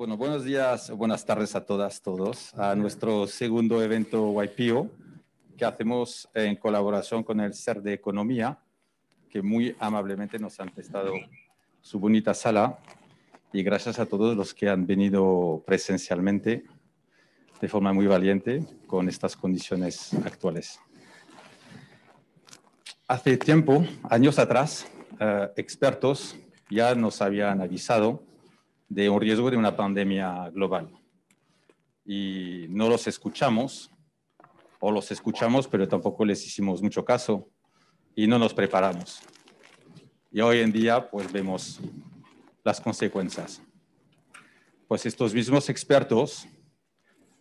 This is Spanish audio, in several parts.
bueno, buenos días, buenas tardes a todas, todos, a nuestro segundo evento YPO que hacemos en colaboración con el CER de Economía, que muy amablemente nos han prestado su bonita sala y gracias a todos los que han venido presencialmente de forma muy valiente con estas condiciones actuales. Hace tiempo, años atrás, eh, expertos ya nos habían avisado de un riesgo de una pandemia global. Y no los escuchamos, o los escuchamos, pero tampoco les hicimos mucho caso y no nos preparamos. Y hoy en día, pues vemos las consecuencias. Pues estos mismos expertos,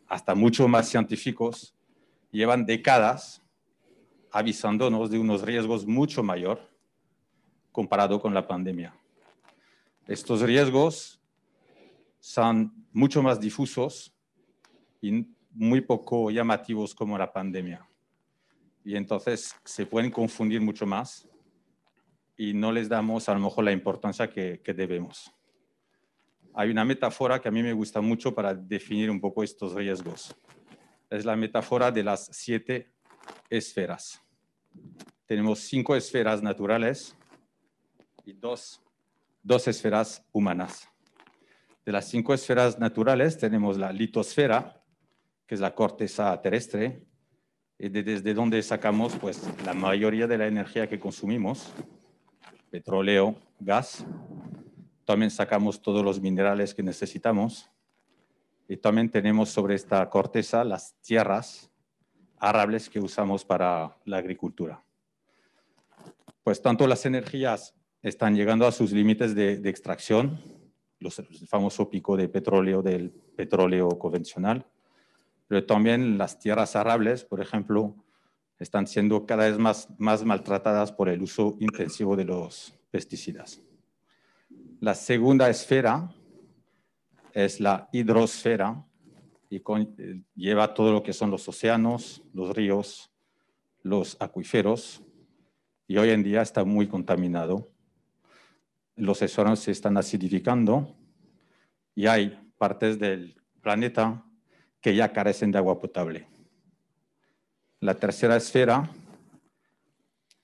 hasta mucho más científicos, llevan décadas avisándonos de unos riesgos mucho mayor comparado con la pandemia. Estos riesgos son mucho más difusos y muy poco llamativos como la pandemia. Y entonces se pueden confundir mucho más y no les damos a lo mejor la importancia que, debemos. Hay una metáfora que a mí me gusta mucho para definir un poco estos riesgos. Es la metáfora de las siete esferas. Tenemos cinco esferas naturales y dos, dos esferas humanas. De las cinco esferas naturales tenemos la litosfera, que es la corteza terrestre, y desde donde sacamos pues, la mayoría de la energía que consumimos, petróleo, gas. También sacamos todos los minerales que necesitamos. Y también tenemos sobre esta corteza las tierras arables que usamos para la agricultura. Pues tanto las energías están llegando a sus límites de, de extracción, el famoso pico de petróleo del petróleo convencional, pero también las tierras arables, por ejemplo, están siendo cada vez más, más maltratadas por el uso intensivo de los pesticidas. La segunda esfera es la hidrosfera y con, lleva todo lo que son los océanos, los ríos, los acuíferos, y hoy en día está muy contaminado. Los océanos se están acidificando y hay partes del planeta que ya carecen de agua potable. La tercera esfera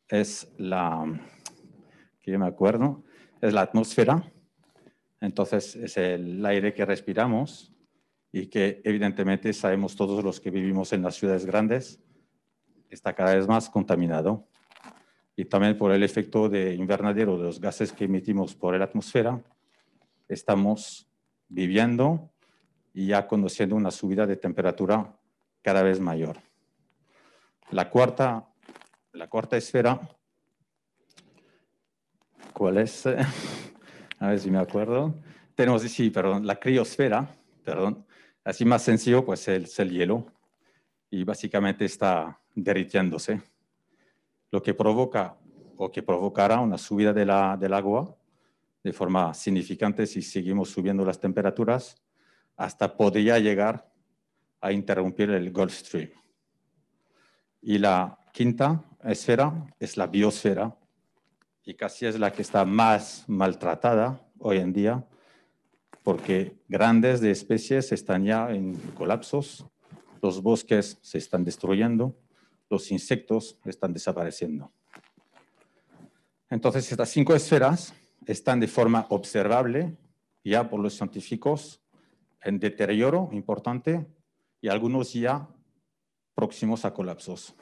es la, que me acuerdo, es la atmósfera. Entonces es el aire que respiramos y que evidentemente sabemos todos los que vivimos en las ciudades grandes, está cada vez más contaminado. Y también por el efecto de invernadero de los gases que emitimos por la atmósfera, estamos viviendo y ya conociendo una subida de temperatura cada vez mayor. La cuarta, la cuarta esfera, ¿cuál es? A ver si me acuerdo. Tenemos, sí, perdón, la criosfera, perdón. Así más sencillo, pues es el hielo. Y básicamente está derritiéndose. Lo que provoca o que provocará una subida de la, del agua de forma significante si seguimos subiendo las temperaturas, hasta podría llegar a interrumpir el Gulf Stream. Y la quinta esfera es la biosfera, y casi es la que está más maltratada hoy en día, porque grandes de especies están ya en colapsos, los bosques se están destruyendo, los insectos están desapareciendo. Entonces, estas cinco esferas están de forma observable ya por los científicos en deterioro importante y algunos ya próximos a colapsos.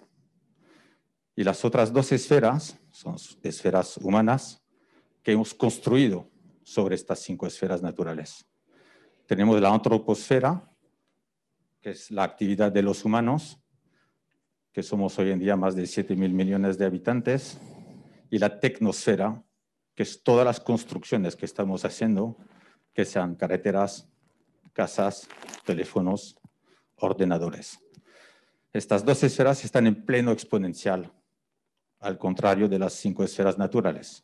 Y las otras dos esferas son esferas humanas que hemos construido sobre estas cinco esferas naturales. Tenemos la antroposfera, que es la actividad de los humanos, que somos hoy en día más de 7 mil millones de habitantes, y la tecnosfera, que es todas las construcciones que estamos haciendo, que sean carreteras, casas, teléfonos, ordenadores. Estas dos esferas están en pleno exponencial, al contrario de las cinco esferas naturales.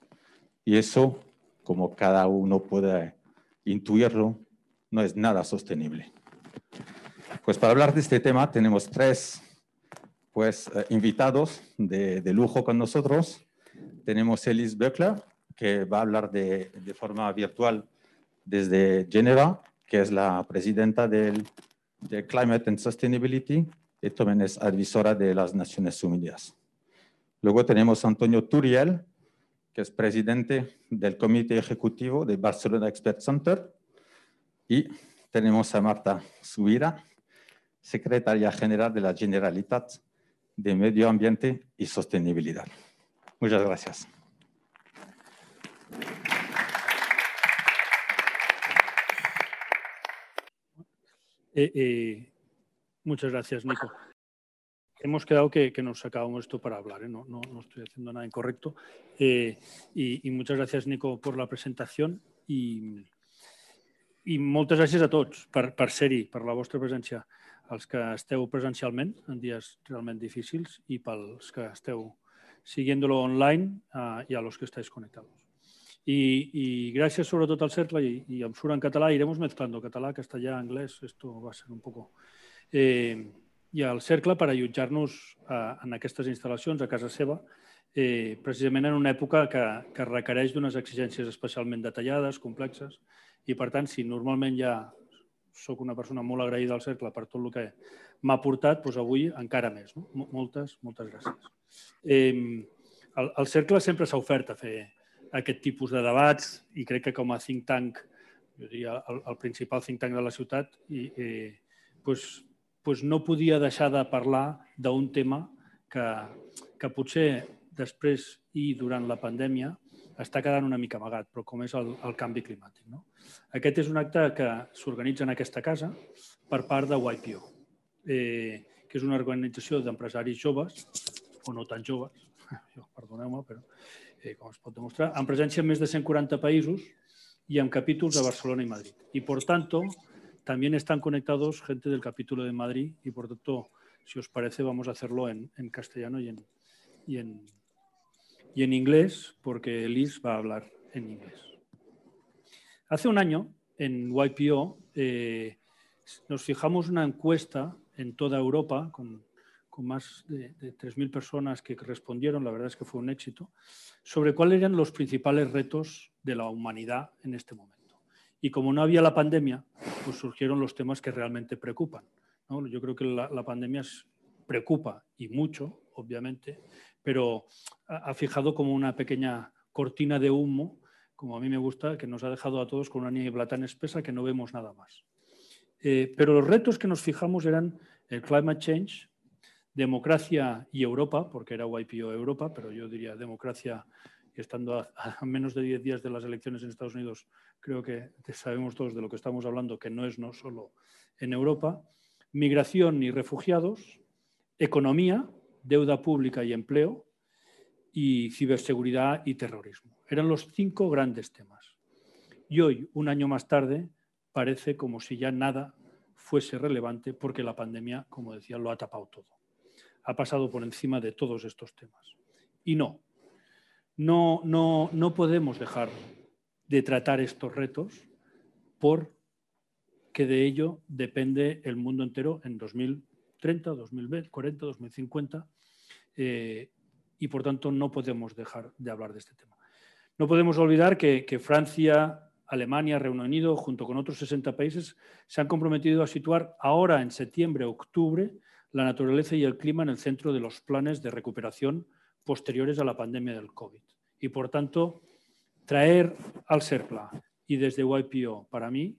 Y eso, como cada uno puede intuirlo, no es nada sostenible. Pues para hablar de este tema tenemos tres pues, eh, invitados de, lujo con nosotros. Tenemos Elise Böckler, que va a hablar de, de forma virtual desde Geneva, que es la presidenta del, de Climate and Sustainability y también es advisora de las Naciones Unidas. Luego tenemos a Antonio Turiel, que es presidente del Comité Ejecutivo de Barcelona Expert Center. Y tenemos a Marta Subira, secretaria general de la Generalitat de Medio Ambiente y Sostenibilidad. Muchas gracias. Eh, eh, muchas gracias, Nico. Hemos quedado que, nos sacábamos esto para hablar, ¿eh? no, no, no, estoy haciendo nada incorrecto. Y, y, muchas gracias, Nico, por la presentación i, i moltes gràcies a tots per, per ser-hi, per la vostra presència, els que esteu presencialment en dies realment difícils i pels que esteu siguiéndolo online uh, y a los que estáis conectados. Y, y, gracias sobre todo al CERCLA y, y em surt en català, iremos mezclando català, castellà, anglès, esto va a ser un poco... Eh, i al Cercle per allotjar-nos eh, en aquestes instal·lacions a casa seva, eh, precisament en una època que, que requereix d'unes exigències especialment detallades, complexes, i per tant, si normalment ja sóc una persona molt agraïda al Cercle per tot el que m'ha portat, doncs avui encara més. No? Moltes, moltes gràcies. Eh, el, el Cercle sempre s'ha ofert a fer aquest tipus de debats i crec que com a think tank, jo diria el, el principal think tank de la ciutat, i, eh, doncs, doncs no podia deixar de parlar d'un tema que, que potser després i durant la pandèmia està quedant una mica amagat, però com és el, el canvi climàtic. No? Aquest és un acte que s'organitza en aquesta casa per part de YPO, eh, que és una organització d'empresaris joves, o no tan joves, perdoneu-me, però eh, com es pot demostrar, en presència en més de 140 països i amb capítols a Barcelona i Madrid. I, per tant, también están conectados gente del capítulo de Madrid y, por tanto, si os parece, vamos a hacerlo en, en castellano y en, y en, y en inglés, porque Liz va a hablar en inglés. Hace un año, en YPO, eh, nos fijamos una encuesta en toda Europa con, con más de, de 3.000 personas que respondieron, la verdad es que fue un éxito, sobre cuáles eran los principales retos de la humanidad en este momento. Y como no había la pandemia, pues surgieron los temas que realmente preocupan. ¿no? Yo creo que la, la pandemia preocupa y mucho, obviamente, pero ha, fijado como una pequeña cortina de humo, como a mí me gusta, que nos ha dejado a todos con una niebla tan espesa que no vemos nada más. Eh, pero los retos que nos fijamos eran el climate change, democracia y Europa, porque era YPO Europa, pero yo diría democracia, estando a, a, menos de 10 días de las elecciones en Estados Unidos, creo que sabemos todos de lo que estamos hablando, que no es no solo en Europa, migración y refugiados, economía, deuda pública y empleo, y ciberseguridad y terrorismo. Eran los cinco grandes temas. Y hoy, un año más tarde, parece como si ya nada fuese relevante porque la pandemia, como decía, lo ha tapado todo. Ha pasado por encima de todos estos temas. Y no, no, no, no podemos dejar de tratar estos retos porque de ello depende el mundo entero en 2030, 2040, 2050 y por tanto no podemos dejar de hablar de este tema. No podemos olvidar que, que Francia, Alemania, Reino Unido, junto con otros 60 países, se han comprometido a situar ahora en septiembre, octubre, la naturaleza y el clima en el centro de los planes de recuperación posteriores a la pandemia del COVID. Y por tanto, traer al CERCLA y desde YPO para mí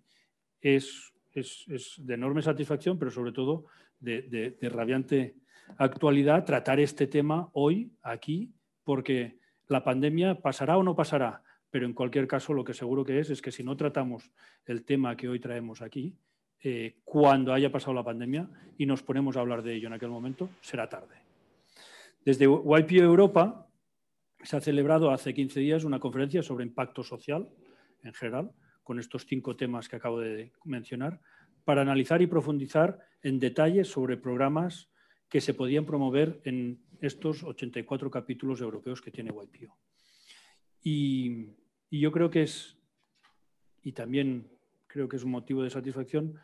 es, es, de enorme satisfacción, pero sobre todo de, de, rabiante actualidad tratar este tema hoy, aquí, porque la pandemia pasará o no pasará, pero en cualquier caso lo que seguro que es es que si no tratamos el tema que hoy traemos aquí, eh, cuando haya pasado la pandemia y nos ponemos a hablar de ello en aquel momento, será tarde. Desde YPO Europa se ha celebrado hace 15 días una conferencia sobre impacto social en general, con estos cinco temas que acabo de mencionar, para analizar y profundizar en detalles sobre programas que se podían promover en estos 84 capítulos europeos que tiene YPO. Y, y yo creo que es, y también creo que es un motivo de satisfacción,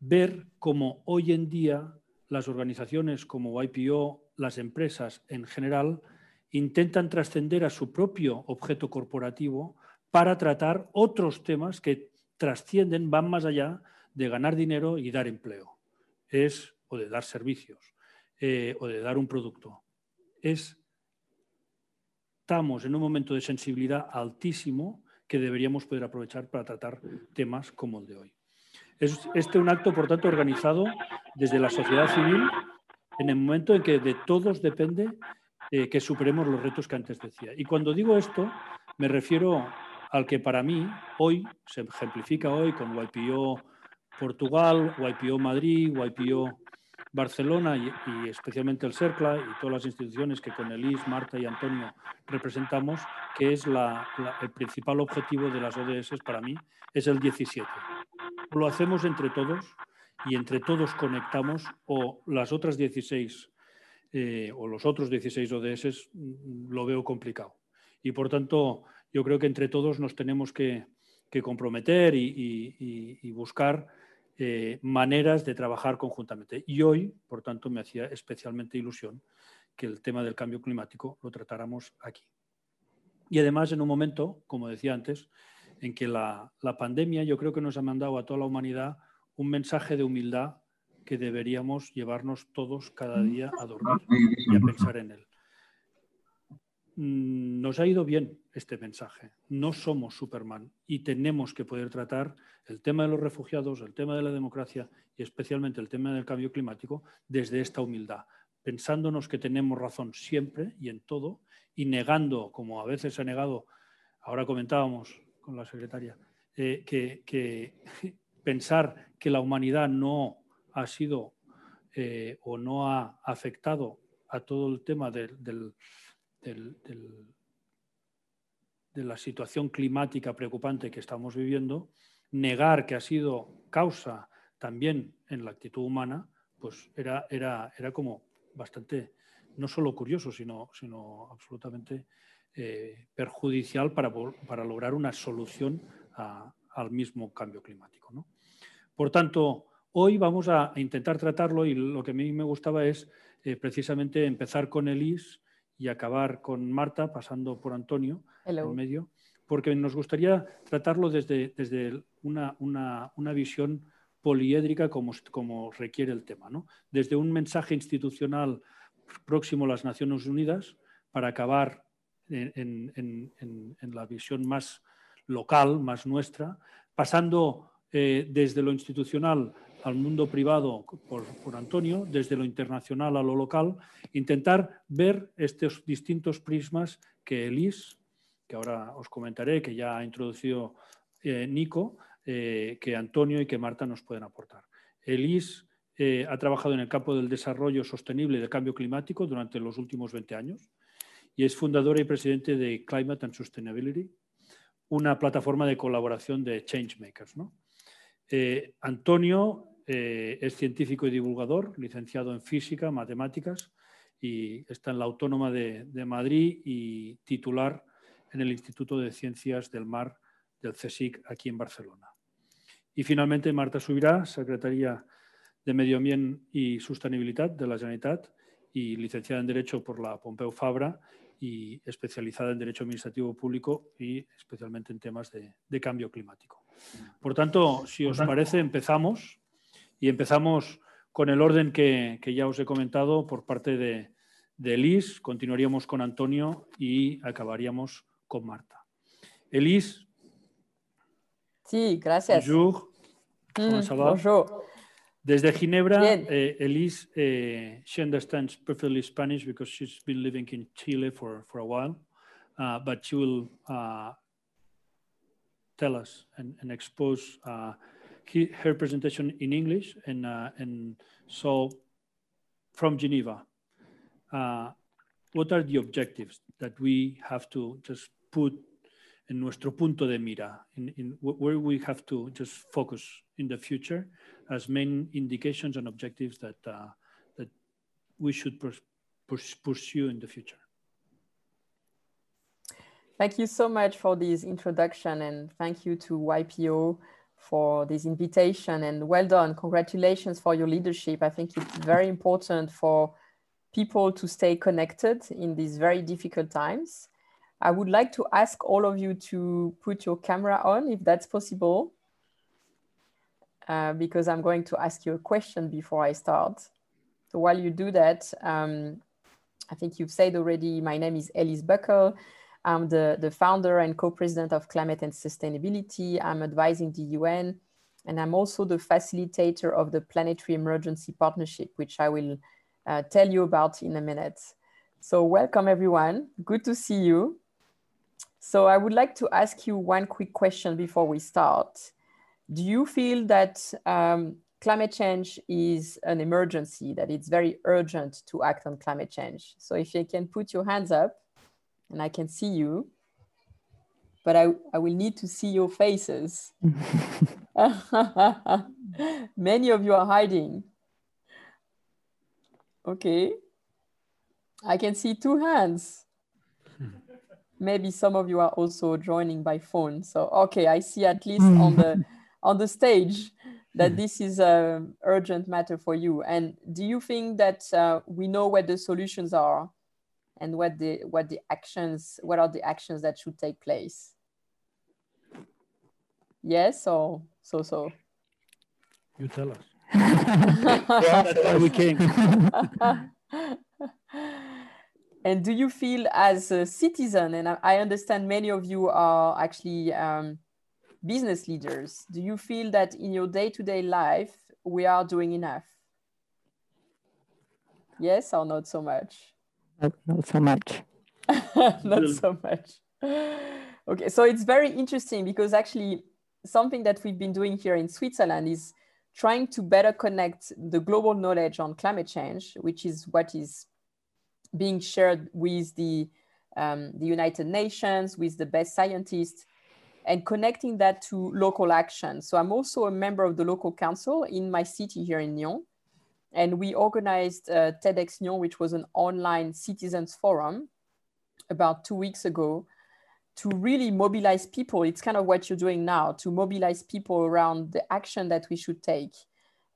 ver cómo hoy en día las organizaciones como YPO, las empresas en general, intentan trascender a su propio objeto corporativo para tratar otros temas que trascienden, van más allá de ganar dinero y dar empleo. Es, o de dar servicios, eh, o de dar un producto. Es, estamos en un momento de sensibilidad altísimo que deberíamos poder aprovechar para tratar temas como el de hoy. Es este un acto, por tanto, organizado desde la sociedad civil en el momento en que de todos depende eh, que superemos los retos que antes decía. Y cuando digo esto, me refiero al que para mí hoy se ejemplifica hoy con YPO Portugal, YPO Madrid, YPO Barcelona y, especialmente el CERCLA y todas las instituciones que con Elis, Marta y Antonio representamos, que es el principal objetivo de las ODS para mí, es el 17. Lo hacemos entre todos y entre todos conectamos o las otras 16 eh, o los otros 16 ODS mm, lo veo complicado. Y por tanto, yo creo que entre todos nos tenemos que, comprometer y, buscar eh, maneras de trabajar conjuntamente. Y hoy, por tanto, me hacía especialmente ilusión que el tema del cambio climático lo tratáramos aquí. Y además, en un momento, como decía antes, en que la, la pandemia yo creo que nos ha mandado a toda la humanidad un mensaje de humildad que deberíamos llevarnos todos cada día a dormir y a pensar en él. Mm, nos ha ido bien este mensaje. No somos Superman y tenemos que poder tratar el tema de los refugiados, el tema de la democracia y especialmente el tema del cambio climático desde esta humildad, pensándonos que tenemos razón siempre y en todo y negando, como a veces se ha negado, ahora comentábamos con la secretaria, eh, que pensar que la humanidad no ha sido eh, o no ha afectado a todo el tema de la situación climática preocupante que estamos viviendo, negar que ha sido causa también en la actitud humana, pues era, era, era como bastante, no solo curioso, sino, sino absolutamente eh, perjudicial para, para, lograr una solución al mismo cambio climático. ¿no? Por tanto, Hoy vamos a intentar tratarlo y lo que a mí me gustaba es eh, precisamente empezar con Elis y acabar con Marta, pasando por Antonio en medio, porque nos gustaría tratarlo desde, desde una, una, visión poliédrica como, como requiere el tema, ¿no? desde un mensaje institucional próximo a las Naciones Unidas para acabar en, en la visión más local, más nuestra, pasando eh, desde lo institucional al mundo privado por, Antonio, desde lo internacional a lo local, intentar ver estos distintos prismas que Elis, que ahora os comentaré, que ya ha introducido eh, Nico, eh, que Antonio y que Marta nos pueden aportar. Elis ha trabajado en el campo del desarrollo sostenible y del cambio climático durante los últimos 20 años y es fundadora y presidente de Climate and Sustainability, una plataforma de colaboración de changemakers. ¿no? Eh, Antonio eh, es científico y divulgador, licenciado en física, matemáticas y está en la Autónoma de, Madrid y titular en el Instituto de Ciencias del Mar del CSIC aquí en Barcelona. Y finalmente Marta Subirá, secretaria de Medio Ambiente y Sostenibilidad de la Generalitat y licenciada en Derecho por la Pompeu Fabra y especializada en Derecho Administrativo Público y especialmente en temas de cambio climático. Por tanto, si os parece, empezamos y empezamos con el orden que, ya os he comentado por parte de, de Elis, continuaríamos con Antonio y acabaríamos con Marta. Elis. Sí, gracias. Bonjour. Mm, Desde Ginebra, eh, Elise, eh, she understands perfectly Spanish because she's been living in Chile for, for a while, uh, but she will uh, tell us and, and expose uh, he, her presentation in English. And, uh, and so from Geneva, uh, what are the objectives that we have to just put in nuestro punto de mira, in, in where we have to just focus in the future as main indications and objectives that, uh, that we should pursue in the future. Thank you so much for this introduction and thank you to YPO for this invitation and well done. Congratulations for your leadership. I think it's very important for people to stay connected in these very difficult times. I would like to ask all of you to put your camera on if that's possible. uh, because I'm going to ask you a question before I start. So while you do that, um, I think you've said already, my name is Elise Buckle. I'm the, the founder and co-president of Climate and Sustainability. I'm advising the UN, and I'm also the facilitator of the Planetary Emergency Partnership, which I will uh, tell you about in a minute. So welcome everyone, good to see you. So I would like to ask you one quick question before we start. Do you feel that um, climate change is an emergency, that it's very urgent to act on climate change? So if you can put your hands up and I can see you, but I, I will need to see your faces. Many of you are hiding. Okay. I can see two hands. Hmm. Maybe some of you are also joining by phone. So, okay, I see at least on the hmm. on the stage that hmm. this is a urgent matter for you. And do you think that uh, we know what the solutions are and what the what the actions what are the actions that should take place? Yes or so so? You tell us. That's why we came. and do you feel as a citizen, and I understand many of you are actually um, business leaders, do you feel that in your day-to-day -day life, we are doing enough? Yes or not so much? Not, so much. not so much. Okay, so it's very interesting because actually something that we've been doing here in Switzerland is trying to better connect the global knowledge on climate change, which is what is being shared with the, um, the United Nations, with the best scientists, and connecting that to local action. So I'm also a member of the local council in my city here in Nyon. And we organized uh, TEDx Nyon, which was an online citizens forum about two weeks ago to really mobilize people. It's kind of what you're doing now to mobilize people around the action that we should take.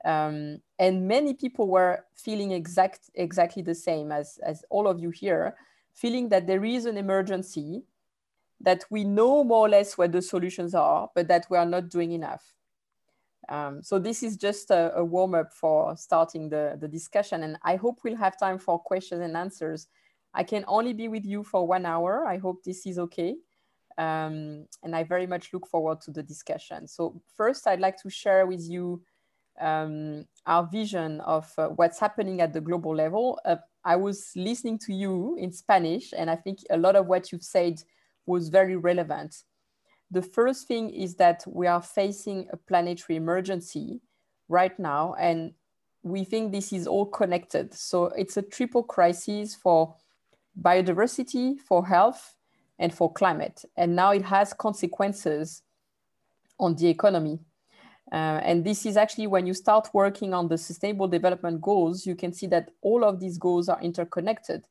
Um, and many people were feeling exact, exactly the same as, as all of you here, feeling that there is an emergency, that we know more or less what the solutions are, but that we are not doing enough. Um, so this is just a, a warm up for starting the, the discussion. And I hope we'll have time for questions and answers. I can only be with you for one hour. I hope this is okay. Um, and I very much look forward to the discussion. So first, I'd like to share with you um, our vision of uh, what's happening at the global level. Uh, I was listening to you in Spanish, and I think a lot of what you've said was very relevant. The first thing is that we are facing a planetary emergency right now, and we think this is all connected. So it's a triple crisis for biodiversity, for health, and for climate. And now it has consequences on the economy. Uh, and this is actually when you start working on the sustainable development goals, you can see that all of these goals are interconnected.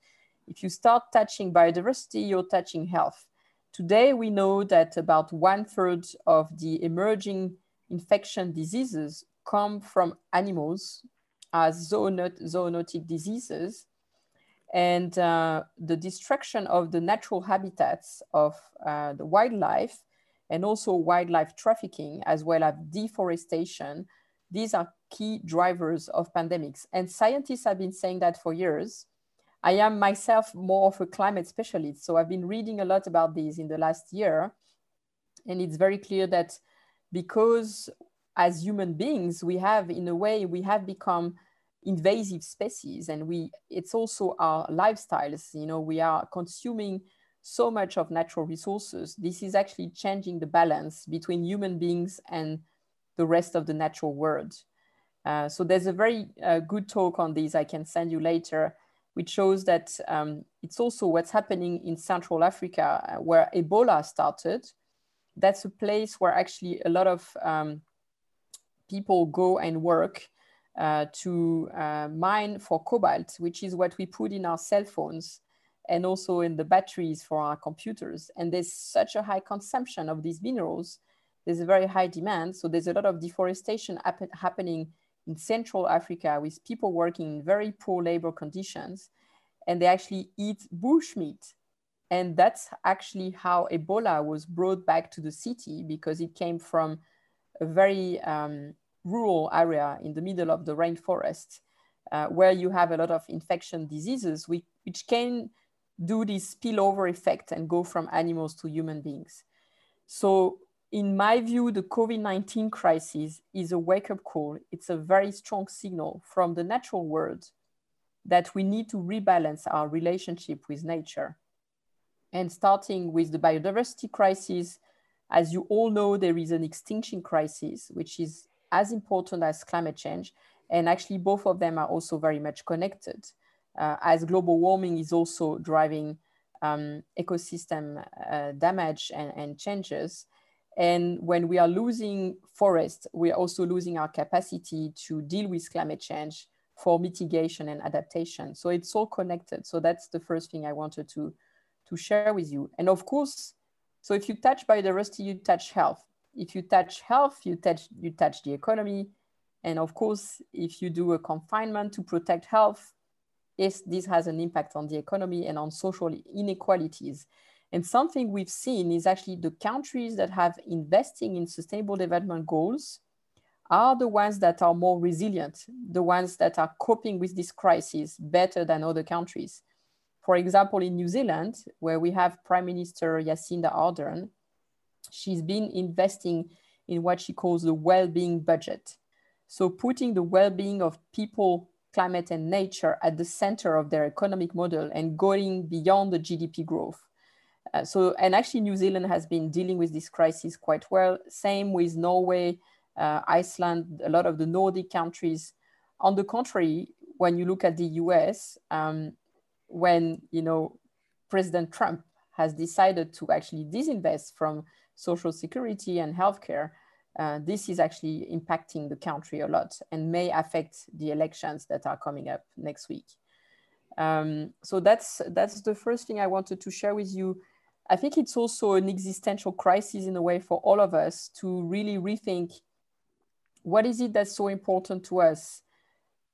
If you start touching biodiversity, you're touching health. Today, we know that about one third of the emerging infection diseases come from animals as zoonotic diseases. And uh, the destruction of the natural habitats of uh, the wildlife and also wildlife trafficking as well as deforestation these are key drivers of pandemics. And scientists have been saying that for years i am myself more of a climate specialist so i've been reading a lot about these in the last year. And it's very clear that because as human beings we have in a way we have become invasive species and we it's also our lifestyles you know we are consuming so much of natural resources. This is actually changing the balance between human beings and the rest of the natural world. Uh, so there's a very uh, good talk on this i can send you later which shows that um, it's also what's happening in central africa uh, where ebola started that's a place where actually a lot of um, people go and work uh, to uh, mine for cobalt, which is what we put in our cell phones and also in the batteries for our computers. And there's such a high consumption of these minerals. There's a very high demand. So there's a lot of deforestation happening in Central Africa with people working in very poor labor conditions. And they actually eat bushmeat. And that's actually how Ebola was brought back to the city because it came from a very um, rural area in the middle of the rainforest, uh, where you have a lot of infection diseases, which, which can do this spillover effect and go from animals to human beings. So in my view, the COVID-19 crisis is a wake-up call. It's a very strong signal from the natural world that we need to rebalance our relationship with nature. And starting with the biodiversity crisis, as you all know, there is an extinction crisis, which is as important as climate change. And actually, both of them are also very much connected, uh, as global warming is also driving um, ecosystem uh, damage and, and changes. And when we are losing forests, we are also losing our capacity to deal with climate change for mitigation and adaptation. So it's all connected. So that's the first thing I wanted to, to share with you. And of course, so if you touch biodiversity, you touch health. If you touch health, you touch, you touch the economy. And of course, if you do a confinement to protect health, yes, this has an impact on the economy and on social inequalities. And something we've seen is actually the countries that have investing in sustainable development goals are the ones that are more resilient, the ones that are coping with this crisis better than other countries. For example, in New Zealand, where we have Prime Minister Jacinda Ardern, she's been investing in what she calls the well-being budget. So putting the well-being of people, climate and nature at the center of their economic model and going beyond the GDP growth. Uh, so, and actually New Zealand has been dealing with this crisis quite well. Same with Norway, uh, Iceland, a lot of the Nordic countries. On the contrary, when you look at the US, um, when, you know, President Trump has decided to actually disinvest from social security and healthcare, uh, this is actually impacting the country a lot and may affect the elections that are coming up next week. Um, so that's that's the first thing I wanted to share with you. I think it's also an existential crisis in a way for all of us to really rethink what is it that's so important to us?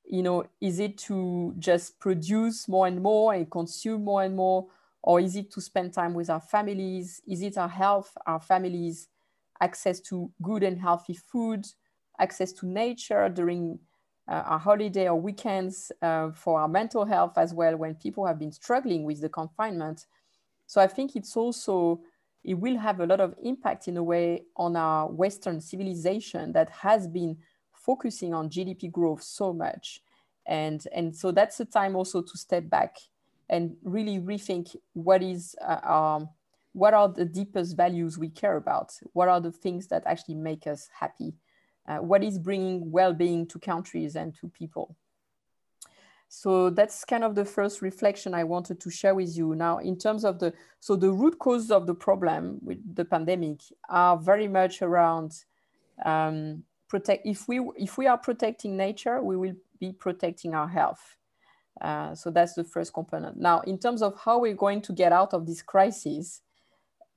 You know, is it to just produce more and more and consume more and more? Or is it to spend time with our families? Is it our health, our families, access to good and healthy food, access to nature during uh, our holiday or weekends uh, for our mental health as well when people have been struggling with the confinement? So I think it's also, it will have a lot of impact in a way on our Western civilization that has been focusing on GDP growth so much. And, and so that's the time also to step back and really rethink what is uh, um, what are the deepest values we care about? What are the things that actually make us happy? Uh, what is bringing well-being to countries and to people? So that's kind of the first reflection I wanted to share with you. Now, in terms of the, so the root causes of the problem with the pandemic are very much around um, protect, if we, if we are protecting nature, we will be protecting our health. Uh, so that's the first component. Now, in terms of how we're going to get out of this crisis,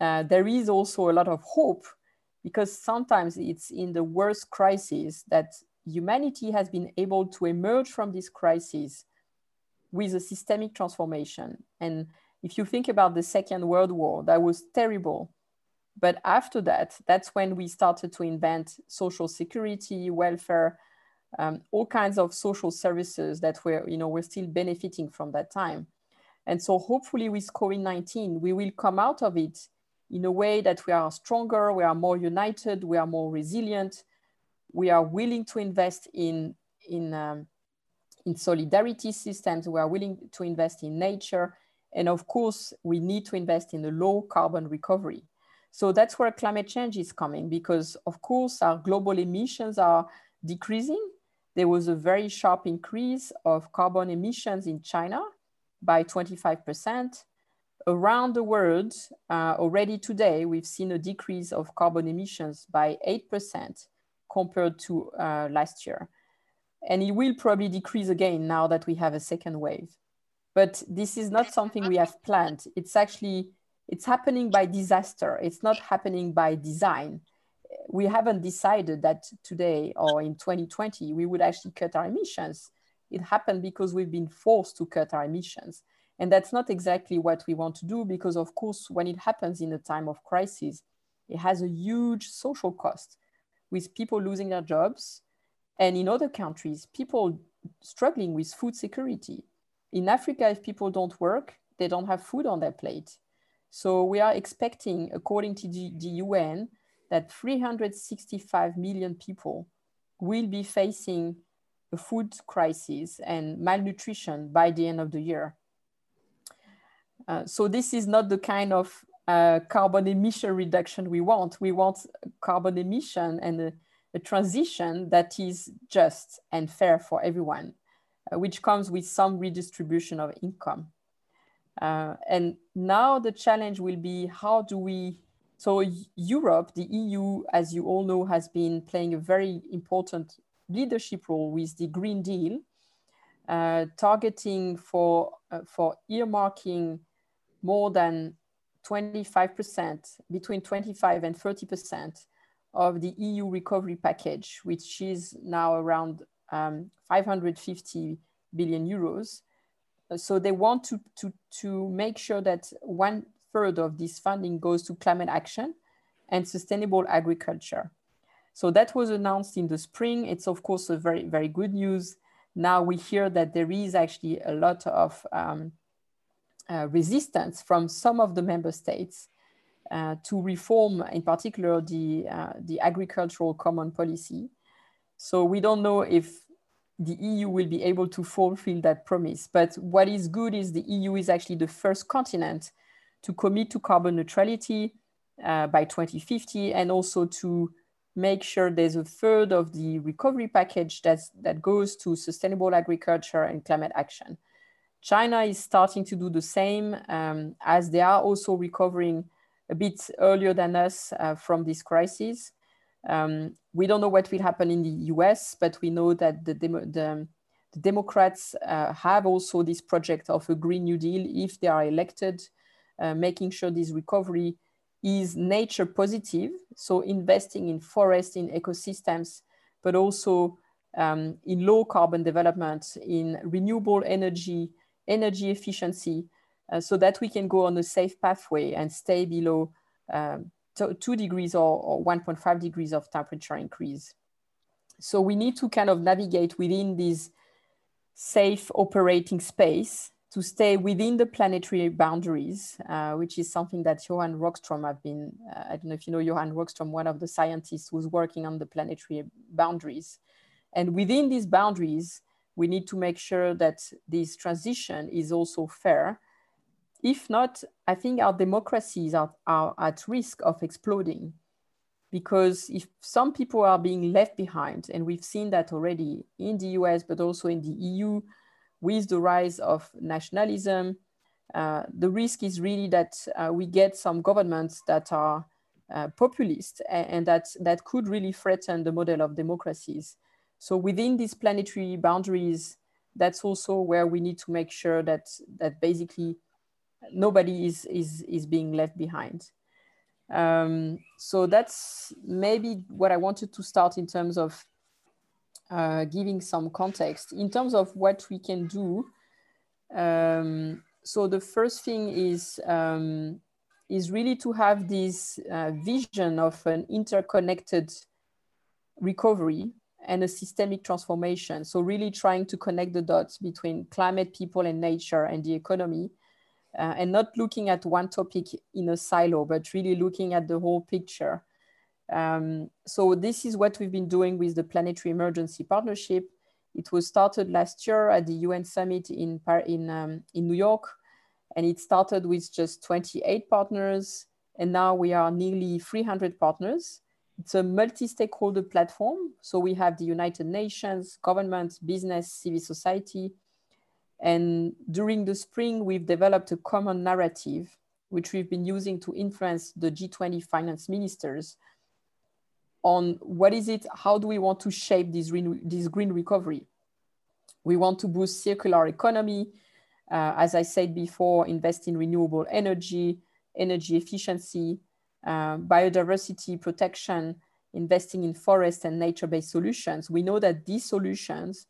uh, there is also a lot of hope because sometimes it's in the worst crisis that humanity has been able to emerge from this crisis with a systemic transformation. And if you think about the Second World War, that was terrible. But after that, that's when we started to invent social security, welfare, um, all kinds of social services that were, you know, we're still benefiting from that time. And so hopefully with COVID-19, we will come out of it in a way that we are stronger, we are more united, we are more resilient, we are willing to invest in, in, um, in solidarity systems, we are willing to invest in nature, and of course, we need to invest in the low carbon recovery. So that's where climate change is coming because of course our global emissions are decreasing. There was a very sharp increase of carbon emissions in China by 25%. Around the world, uh, already today, we've seen a decrease of carbon emissions by 8% compared to uh, last year. And it will probably decrease again now that we have a second wave. But this is not something we have planned. It's actually, it's happening by disaster. It's not happening by design. We haven't decided that today or in 2020, we would actually cut our emissions. It happened because we've been forced to cut our emissions. And that's not exactly what we want to do because of course, when it happens in a time of crisis, it has a huge social cost with people losing their jobs, And in other countries, people struggling with food security. In Africa, if people don't work, they don't have food on their plate. So we are expecting, according to the, UN, that 365 million people will be facing a food crisis and malnutrition by the end of the year. Uh, so this is not the kind of uh, carbon emission reduction we want. We want carbon emission and a, a transition that is just and fair for everyone, uh, which comes with some redistribution of income. Uh, and now the challenge will be how do we so Europe, the EU, as you all know, has been playing a very important leadership role with the Green Deal, uh, targeting for, uh, for earmarking more than 25%, between 25 and 30% of the EU recovery package, which is now around um, 550 billion euros. So they want to, to, to make sure that one third of this funding goes to climate action and sustainable agriculture. So that was announced in the spring. It's of course a very, very good news. Now we hear that there is actually a lot of um, uh, resistance from some of the member states uh, to reform, in particular, the, uh, the agricultural common policy. So we don't know if the EU will be able to fulfill that promise. But what is good is the EU is actually the first continent to commit to carbon neutrality uh, by 2050 and also to make sure there's a third of the recovery package that's, that goes to sustainable agriculture and climate action. China is starting to do the same um, as they are also recovering a bit earlier than us uh, from this crisis. Um, we don't know what will happen in the US, but we know that the, the, the, the Democrats uh, have also this project of a Green New Deal if they are elected uh, making sure this recovery is nature positive. So investing in forests, in ecosystems, but also um, in low carbon development, in renewable energy, energy efficiency, uh, so that we can go on a safe pathway and stay below um, two degrees or, or 1.5 degrees of temperature increase. So we need to kind of navigate within this safe operating space to stay within the planetary boundaries, uh, which is something that Johan Rockström have been, uh, I don't know if you know Johan Rockström, one of the scientists who's working on the planetary boundaries. And within these boundaries, we need to make sure that this transition is also fair. If not, I think our democracies are, are at risk of exploding because if some people are being left behind, and we've seen that already in the US, but also in the EU, with the rise of nationalism, uh, the risk is really that uh, we get some governments that are uh, populist and, and, that, that could really threaten the model of democracies. So within these planetary boundaries, that's also where we need to make sure that, that basically nobody is, is, is being left behind. Um, so that's maybe what I wanted to start in terms of uh, giving some context in terms of what we can do. Um, so the first thing is um, is really to have this uh, vision of an interconnected recovery and a systemic transformation. So really trying to connect the dots between climate, people, and nature and the economy, uh, and not looking at one topic in a silo, but really looking at the whole picture um, so this is what we've been doing with the Planetary Emergency Partnership. It was started last year at the UN Summit in, in, um, in New York, and it started with just 28 partners, and now we are nearly 300 partners. It's a multi-stakeholder platform. So we have the United Nations, government, business, civil society. And during the spring, we've developed a common narrative, which we've been using to influence the G20 finance ministers on what is it, how do we want to shape this, this green recovery? We want to boost circular economy. Uh, as I said before, invest in renewable energy, energy efficiency, uh, biodiversity protection, investing in forest and nature-based solutions. We know that these solutions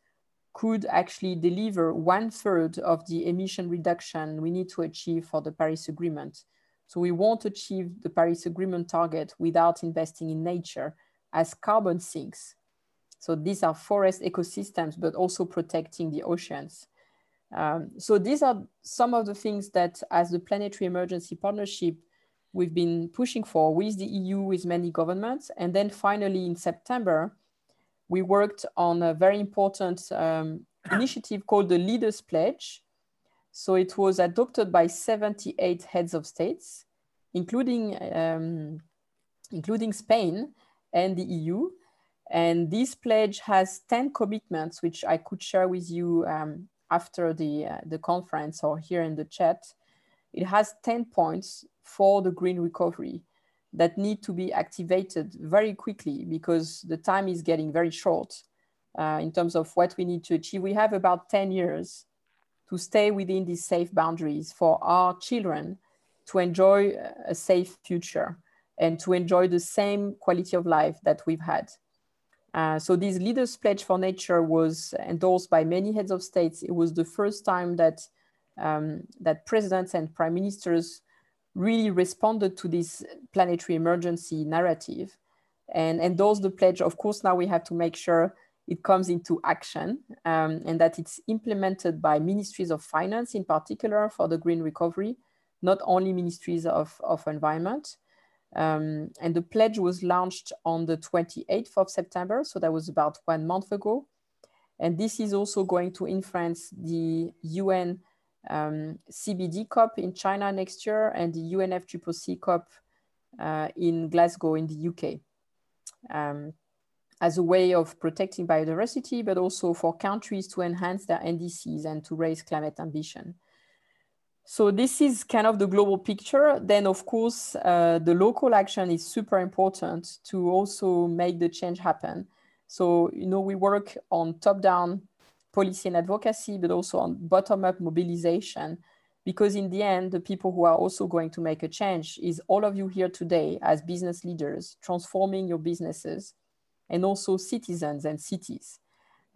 could actually deliver one third of the emission reduction we need to achieve for the Paris Agreement. So we won't achieve the Paris Agreement target without investing in nature as carbon sinks. So these are forest ecosystems, but also protecting the oceans. Um, so these are some of the things that as the Planetary Emergency Partnership, we've been pushing for with the EU, with many governments. And then finally in September, we worked on a very important um, initiative called the Leaders Pledge. So it was adopted by 78 heads of states, including, um, including Spain and the EU. And this pledge has 10 commitments, which I could share with you um, after the, uh, the conference or here in the chat. It has 10 points for the green recovery that need to be activated very quickly because the time is getting very short uh, in terms of what we need to achieve. We have about 10 years to stay within these safe boundaries for our children to enjoy a safe future and to enjoy the same quality of life that we've had. Uh, so this Leaders Pledge for Nature was endorsed by many heads of states. It was the first time that, um, that presidents and prime ministers really responded to this planetary emergency narrative and endorsed the pledge. Of course, now we have to make sure it comes into action um, and that it's implemented by ministries of finance in particular for the green recovery, not only ministries of, of environment. Um, and the pledge was launched on the 28th of September. So that was about one month ago. And this is also going to influence the UN um, CBD COP in China next year and the UNFCCC COP uh, in Glasgow in the UK. Um, as a way of protecting biodiversity, but also for countries to enhance their NDCs and to raise climate ambition. So this is kind of the global picture. Then of course, uh, the local action is super important to also make the change happen. So, you know, we work on top-down policy and advocacy, but also on bottom-up mobilization, because in the end, the people who are also going to make a change is all of you here today as business leaders, transforming your businesses, and also citizens and cities.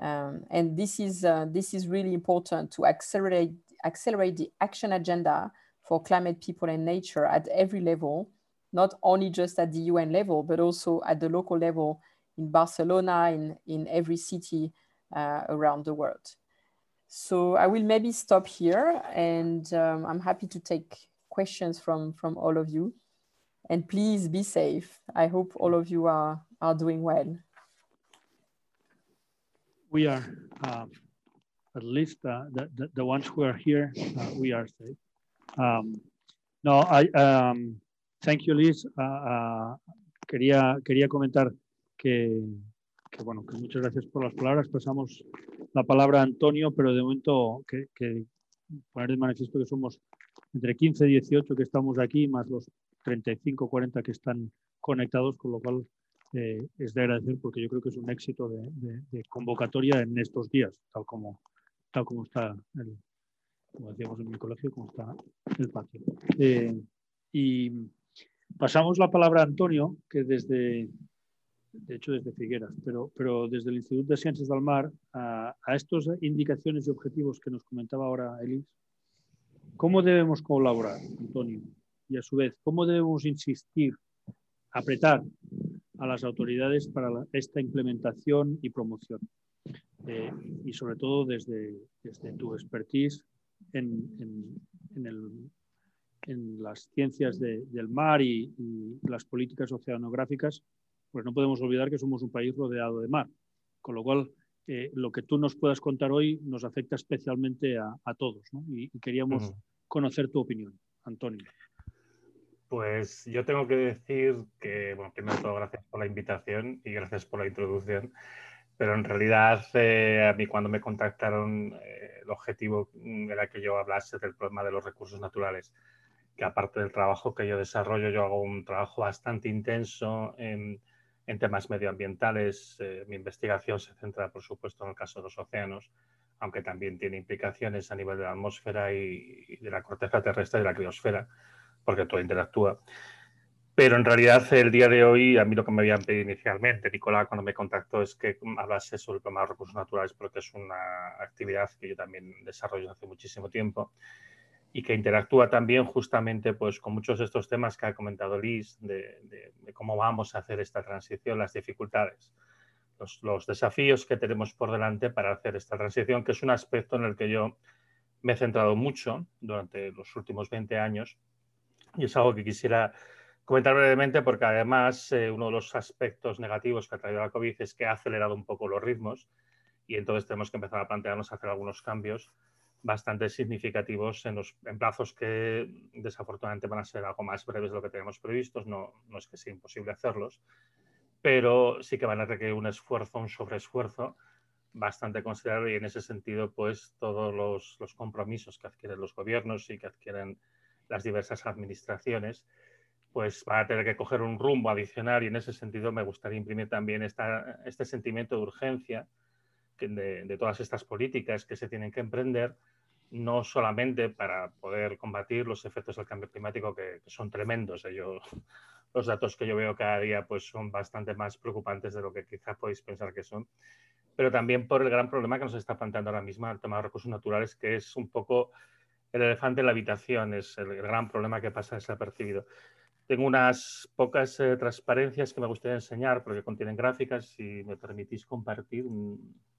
Um, and this is, uh, this is really important to accelerate accelerate the action agenda for climate, people, and nature at every level, not only just at the UN level, but also at the local level in Barcelona, in, in every city around the world. So I will maybe stop here and um, I'm happy to take questions from, from all of you. And please be safe. I hope all of you are, are doing well. We are. Um at least uh, the, the, the, ones who are here, uh, we are safe. Um, no, I, um, thank you, Liz. Uh, uh, quería, quería comentar que, que, bueno, que muchas gracias por las palabras. Pasamos la palabra a Antonio, pero de momento que, poner de manifiesto que somos entre 15 y 18 que estamos aquí, más los 35, 40 que están conectados, con lo cual eh, es de agradecer porque yo creo que es un éxito de, convocatoria en estos días, tal como, tal como está, el, como decíamos en mi colegio, como está el patio. Eh, y pasamos la palabra a Antonio, que desde, de hecho desde Figueras, pero, pero desde el Instituto de Ciencias del Mar, a, a estas indicaciones y objetivos que nos comentaba ahora Elis, ¿cómo debemos colaborar, Antonio? Y a su vez, ¿cómo debemos insistir, apretar a las autoridades para la, esta implementación y promoción? Eh, y sobre todo desde, desde tu expertise en, en, en, el, en las ciencias de, del mar y, y, las políticas oceanográficas, pues no podemos olvidar que somos un país rodeado de mar, con lo cual eh, lo que tú nos puedas contar hoy nos afecta especialmente a, a todos ¿no? y, y, queríamos uh -huh. conocer tu opinión, Antonio. Pues yo tengo que decir que, bueno, primero todo gracias por la invitación y gracias por la introducción. Pero en realidad, eh, a mí cuando me contactaron, eh, el objetivo era que yo hablase del problema de los recursos naturales, que aparte del trabajo que yo desarrollo, yo hago un trabajo bastante intenso en, en temas medioambientales. Eh, mi investigación se centra, por supuesto, en el caso de los océanos, aunque también tiene implicaciones a nivel de la atmósfera y, y de la corteza terrestre y de la criosfera, porque todo interactúa. Pero en realidad el día de hoy, a mí lo que me habían pedido inicialmente, Nicolás, cuando me contactó, es que hablase sobre el problema de recursos naturales, porque es una actividad que yo también desarrollo hace muchísimo tiempo y que interactúa también justamente pues, con muchos de estos temas que ha comentado Liz, de, de, de cómo vamos a hacer esta transición, las dificultades. los, desafíos que tenemos por delante para hacer esta transición, que es un aspecto en el que yo me he centrado mucho durante los últimos 20 años y es algo que quisiera comentar brevemente porque además eh, uno de los aspectos negativos que ha traído la COVID es que ha acelerado un poco los ritmos y entonces tenemos que empezar a plantearnos hacer algunos cambios bastante significativos en, los, en plazos que desafortunadamente van a ser algo más breves de lo que tenemos previstos. No, no es que sea imposible hacerlos, pero sí que van a requerir un esfuerzo, un sobreesfuerzo bastante considerable y en ese sentido, pues todos los, los, compromisos que adquieren los gobiernos y que adquieren las diversas administraciones, pues van a tener que coger un rumbo adicional y en ese sentido me gustaría imprimir también esta, este sentimiento de urgencia de, de, todas estas políticas que se tienen que emprender, no solamente para poder combatir los efectos del cambio climático que, son tremendos. Yo los datos que yo veo cada día pues son bastante más preocupantes de lo que quizá podéis pensar que son, pero también por el gran problema que nos está planteando ahora mismo el tema de recursos naturales, que es un poco el elefante en la habitación, es el gran problema que pasa desapercibido. Tengo unas pocas eh, transparencias que me gustaría enseñar porque contienen gráficas. Si me permitís compartir,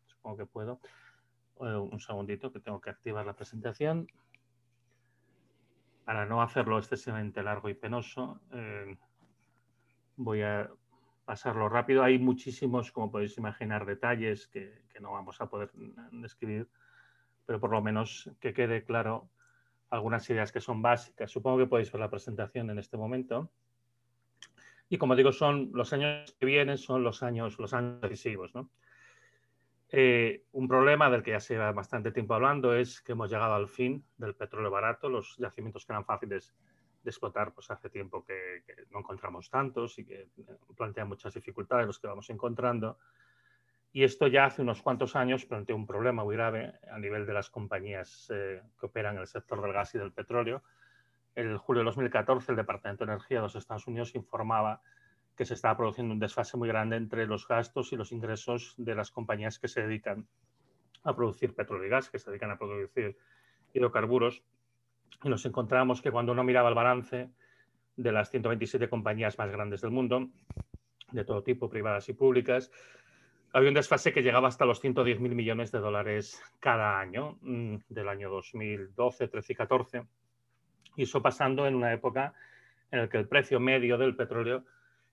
supongo que puedo. Eh, un segundito que tengo que activar la presentación. Para no hacerlo excesivamente largo y penoso, eh, Voy a pasarlo rápido. Hay muchísimos, como podéis imaginar, detalles que, no vamos a poder describir, pero por lo menos que quede claro algunas ideas que son básicas. Supongo que podéis ver la presentación en este momento. Y como digo, son los años que vienen, son los años, los años decisivos. Eh, un problema del que ya se lleva bastante tiempo hablando es que hemos llegado al fin del petróleo barato. Los yacimientos que eran fáciles de explotar, pues hace tiempo que, no encontramos tantos y que eh, plantean muchas dificultades los que vamos encontrando. Y esto ya hace unos cuantos años planteó un problema muy grave a nivel de las compañías eh, que operan en el sector del gas y del petróleo. En julio de 2014, el Departamento de Energía de los Estados Unidos informaba que se estaba produciendo un desfase muy grande entre los gastos y los ingresos de las compañías que se dedican a producir petróleo y gas, que se dedican a producir hidrocarburos, y nos encontramos que cuando uno miraba el balance de las 127 compañías más grandes del mundo, de todo tipo, privadas y públicas, había un desfase que llegaba hasta los 110 mil millones de dólares cada año, mm, del año 2012, 13 y 14. Y eso pasando en una época en la que el precio medio del petróleo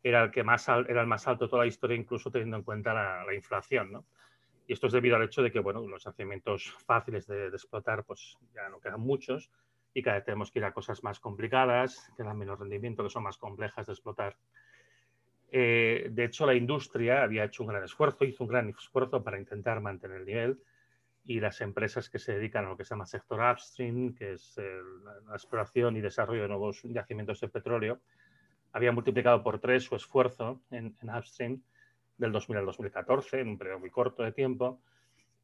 era el, que más, era el más alto de toda la historia, incluso teniendo en cuenta la, inflación. ¿no? Y esto es debido al hecho de que bueno, los yacimientos fáciles de, de explotar pues, ya no quedan muchos y cada vez tenemos que ir a cosas más complicadas, que dan menos rendimiento, que son más complejas de explotar. Eh, de hecho, la industria había hecho un gran esfuerzo, hizo un gran esfuerzo para intentar mantener el nivel y las empresas que se dedican a lo que se llama sector upstream, que es la exploración y desarrollo de nuevos yacimientos de petróleo, habían multiplicado por tres su esfuerzo en, en upstream del 2000 al 2014, en un periodo muy corto de tiempo,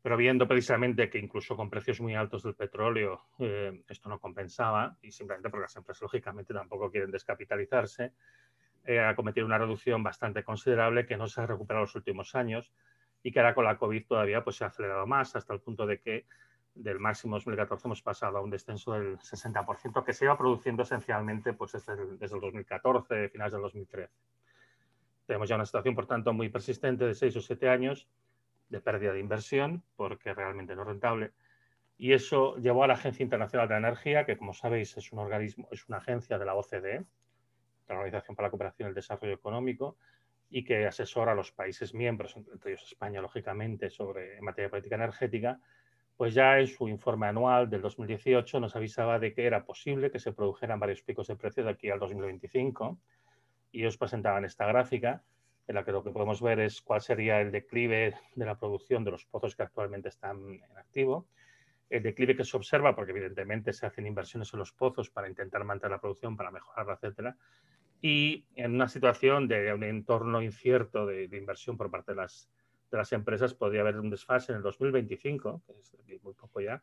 pero viendo precisamente que incluso con precios muy altos del petróleo eh, esto no compensaba, y simplemente porque las empresas lógicamente tampoco quieren descapitalizarse, eh, ha cometido una reducción bastante considerable que no se ha recuperado en los últimos años y que ahora con la COVID todavía pues, se ha acelerado más hasta el punto de que del máximo 2014 hemos pasado a un descenso del 60% que se iba produciendo esencialmente pues, desde, el, desde el 2014, finales del 2013. Tenemos ya una situación, por tanto, muy persistente de 6 o 7 años de pérdida de inversión porque realmente no es rentable. Y eso llevó a la Agencia Internacional de la Energía, que como sabéis es un organismo, es una agencia de la OCDE, la Organización para la Cooperación y el Desarrollo Económico, y que asesora a los países miembros, entre ellos España, lógicamente, sobre en materia de política energética, pues ya en su informe anual del 2018 nos avisaba de que era posible que se produjeran varios picos de precio de aquí al 2025, y ellos presentaban esta gráfica, en la que lo que podemos ver es cuál sería el declive de la producción de los pozos que actualmente están en activo, el declive que se observa, porque evidentemente se hacen inversiones en los pozos para intentar mantener la producción, para mejorarla, etcétera, y en una situación de un entorno incierto de, inversión por parte de las, de las empresas, podría haber un desfase en el 2025, que es muy poco ya,